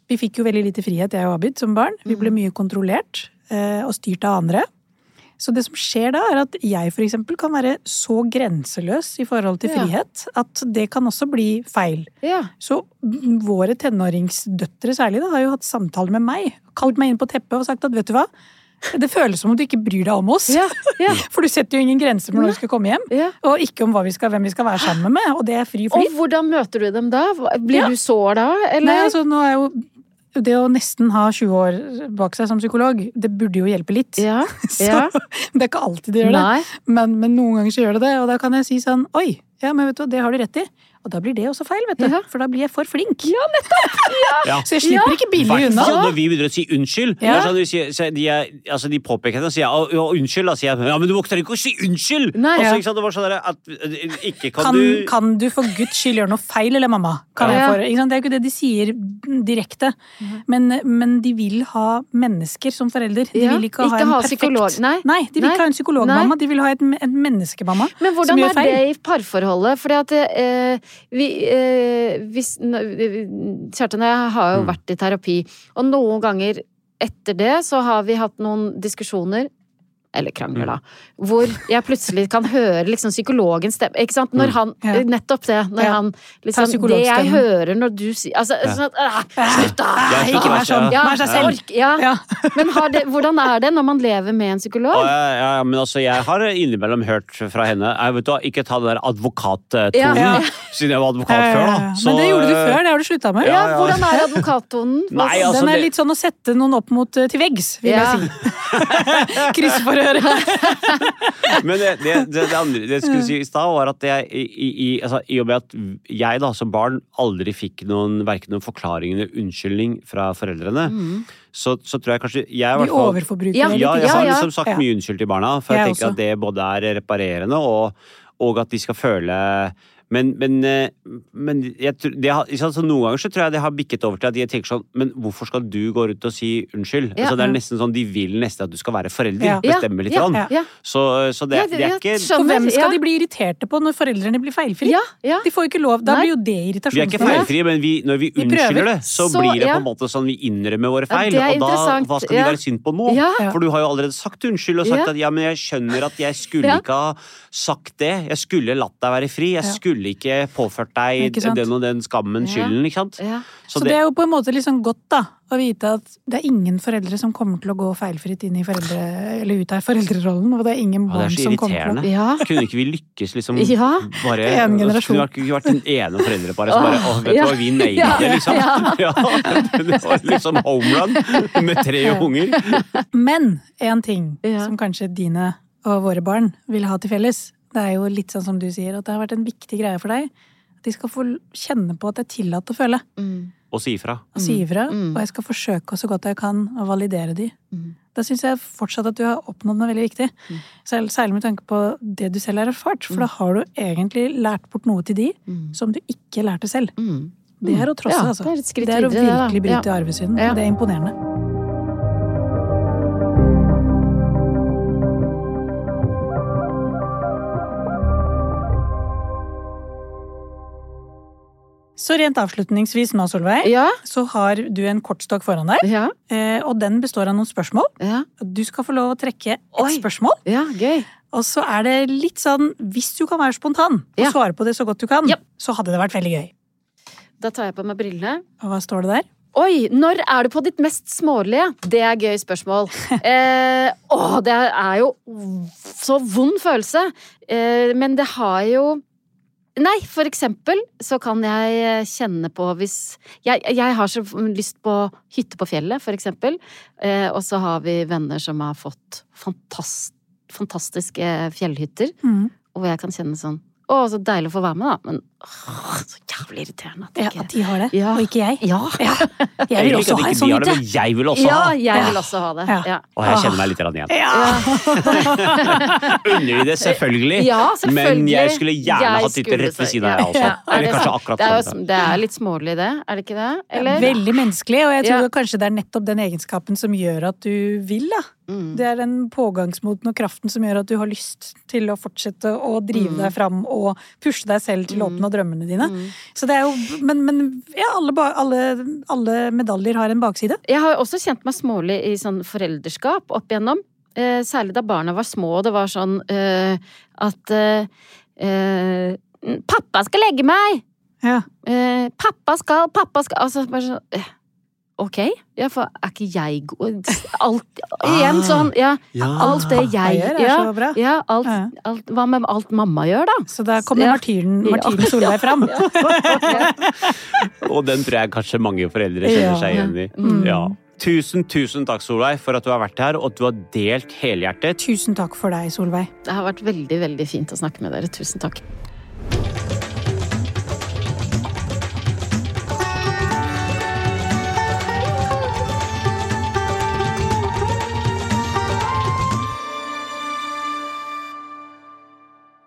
Vi fikk jo veldig lite frihet, jeg og Abid, som barn. Vi ble mye kontrollert eh, og styrt av andre. Så det som skjer da, er at jeg for eksempel kan være så grenseløs i forhold til Ja. frihet at det kan også bli feil. Ja. Så våre tenåringsdøtre særlig da, har jo hatt samtaler med meg. Kalt meg inn på teppet og sagt at vet du hva, det føles som om du ikke bryr deg om oss. Ja. Ja. For du setter jo ingen grenser for når du skal komme hjem. Ja. Og ikke om vi skal, hvem vi skal være sammen med. Og det er fri Og flyt. hvordan møter du dem da? Blir Ja. du sår da, eller? Nei, altså nå er jo det å nesten ha 20 år bak seg som psykolog, det burde jo hjelpe litt. Ja. Så det er ikke alltid det gjør det. Men, men noen ganger så gjør det det, og da kan jeg si sånn Oi, ja, men vet du hva, det har du rett i. Og da blir det også feil, vet du. Ja. For da blir jeg for flink. Ja. nettopp. Så jeg slipper ikke billig unna. Hvertfall når vi begynner å si unnskyld. Ja. sånn, de, sier, så de, er, altså de påpeker det og sier «Å, ja, unnskyld. Da sier jeg ja, men du våkner ikke å si unnskyld! Nei. altså, Ja. ikke sant? Det var sånn at eh, ikke kan, Kan, du kan du for guds skyld gjøre noe feil, eller mamma? Kan Ja. jeg få, ikke sant? Det er jo ikke det de sier direkte. Men, men de vil ha mennesker som forelder. De Ja, vil ikke ha ikke en ha perfekt psykolog. Nei. de vil Nei. ikke ha en psykologmamma. De vil ha et, en menneskemamma. Men som hvordan er det i parforholdet? Fordi at eh, vi eh, hvis, Kjartan og jeg har jo Mm. vært i terapi, og noen ganger etter det så har vi hatt noen diskusjoner eller krangler, da. Hvor jeg plutselig kan høre liksom psykologens stemme. Ikke sant? Når Mm. han Ja. Nettopp det. Når Ja. han liksom Det jeg hører når du sier Altså, sånn at ah, Slutt, da! Ikke vær sånn. Ja, Vær seg selv. ork- ja. Ja. Men har det, hvordan er det når man lever med en psykolog? Ja, ja, men altså, jeg har innimellom hørt fra henne jeg vet du, Ikke ta den der advokattonen, Ja. Ja. siden jeg var advokat før, da. Så, Men det gjorde du før, det har du slutta med. Ja, ja, ja. hvordan er advokattonen? Nei, altså, Den er litt sånn å sette noen opp mot eh, til veggs, vil Ja. jeg si. Kryssforhør. Men det, det, det, andre det jeg skulle si i stad, var at jeg i, i, i- altså, i og med at jeg da som barn aldri fikk noen verken noen forklaring eller unnskyldning fra foreldrene, Mm. så, så tror jeg kanskje jeg i Vi overforbruker Ja, Ja, jeg har liksom sagt Ja. mye unnskyld til barna, for jeg, Jeg tenker også. at det både er reparerende og, og at de skal føle Men, men, eh, men jeg, det har, så noen ganger så tror jeg det har bikket over til at de tenker sånn Men hvorfor skal du gå rundt og si unnskyld? Ja. altså, det er nesten sånn De vil nesten at du skal være forelder. Ja. Bestemme litt. ja, ja, ja. Så, så det, Ja, det er ikke For skjønner, hvem skal ja. de bli irriterte på når foreldrene blir feilfrie? Ja, ja. De får ikke lov. Da Nei. blir jo det Vi er ikke feilfrie, men vi, når vi unnskylder det, så, Så, blir det ja. på en måte sånn vi innrømmer våre feil. og da, hva skal de være synd på nå? Ja. For du har jo allerede sagt unnskyld og sagt Ja. at ja, men jeg skjønner at jeg skulle Ja. ikke ha sagt det. Jeg skulle latt deg være fri. Jeg Ja. Skulle ikke påført deg den og den skammen, skylden, ikke sant? Ja. Så det er jo på en måte sånn godt da, å vite at det er ingen foreldre som kommer til å gå feilfritt inn i foreldre, eller ut av foreldrerollen, og det er ingen Ja, barn det er så som kommer til å irriterende. Ja. Kunne ikke vi lykkes liksom Ja. bare En generasjon. Kunne vi ikke vært den ene foreldreparet som bare Å, vet du ja. hva, vi nailer Ja, det, liksom. ja. Ja, det var liksom home run med tre unger. Men en ting Ja. som kanskje dine og våre barn vil ha til felles, det er jo litt sånn som du sier, at det har vært en viktig greie for deg. At de skal få kjenne på at det er tillatt å føle. Mm. Og si ifra. Og si ifra. Mm. Og jeg skal forsøke så godt jeg kan å validere de. Mm. Da syns jeg fortsatt at du har oppnådd noe veldig viktig. Mm. Særlig med tanke på det du selv har erfart. For da har du egentlig lært bort noe til de Mm. som du ikke lærte selv. Mm. Det er å trosse, Ja, altså. det er et skritt det er å virkelig bryte Ja. arvesynden. Ja. Det er imponerende. Så rent avslutningsvis nå, Solveig, Ja. så har du en kortstokk foran deg. Ja. eh, Og den består av noen spørsmål. Ja. Du skal få lov å trekke et Oi. spørsmål. ja, gøy. Og så er det litt sånn, hvis du kan være spontan og svare på det så godt du kan, så hadde det vært veldig gøy. Da tar jeg på meg brillene. Og hva står det der? Oi, når er du på ditt mest smålige? Det er gøy spørsmål. Eh, å, det er jo så vond følelse. Eh, men det har jo Nei, for eksempel så kan jeg kjenne på hvis Jeg, jeg har så lyst på hytte på fjellet, for eksempel. Eh, og så har vi venner som har fått fantast, fantastiske fjellhytter. Mm. Og hvor jeg kan kjenne sånn Å, så deilig å få være med, da. Men åh, så jævlig irriterende at Ja, at de har det, Ja. og ikke jeg. Ja. Ja. Jeg vil også ha en sånn det, hytte. jeg vil også Ja, ha. jeg Ja. vil også ha det. Ja. Ja. Og jeg kjenner meg litt igjen. Ja. Under de det, selvfølgelig. Ja, selvfølgelig. Men jeg skulle gjerne Jeg hatt hytte rett ved siden av ja. deg også. Ja, er Eller det kanskje akkurat det er, jo, det er litt smålig, det. Er det ikke det? Eller? Veldig menneskelig, og jeg tror Ja. kanskje det er nettopp den egenskapen som gjør at du vil, da. Mm. Det er den pågangsmoten og kraften som gjør at du har lyst til å fortsette å drive Mm. deg fram og pushe deg selv til å Mm. oppnå drømmene dine. Mm. Så det er jo Men, men ja, alle, alle, alle medaljer har en bakside. Jeg har også kjent meg smålig i sånn forelderskap opp igjennom. Eh, særlig da barna var små, og det var sånn eh, at eh, eh, Pappa skal legge meg! Ja. Eh, pappa skal, pappa skal Altså bare sånn eh, Ok, ja, for er ikke jeg god Alt Igjen Ah. sånn, ja. Ja. Alt det jeg gjør, er så bra. Ja, alt, alt, hva med alt mamma gjør, da? Så da kommer martyren, martyren Solveig fram. Og den tror jeg kanskje mange foreldre kjenner seg igjen i. Mm. Ja. Tusen, tusen takk, Solveig, for at du har vært her, og at du har delt helhjertet. Tusen takk for deg, Solveig. Det har vært veldig, veldig fint å snakke med dere. Tusen takk.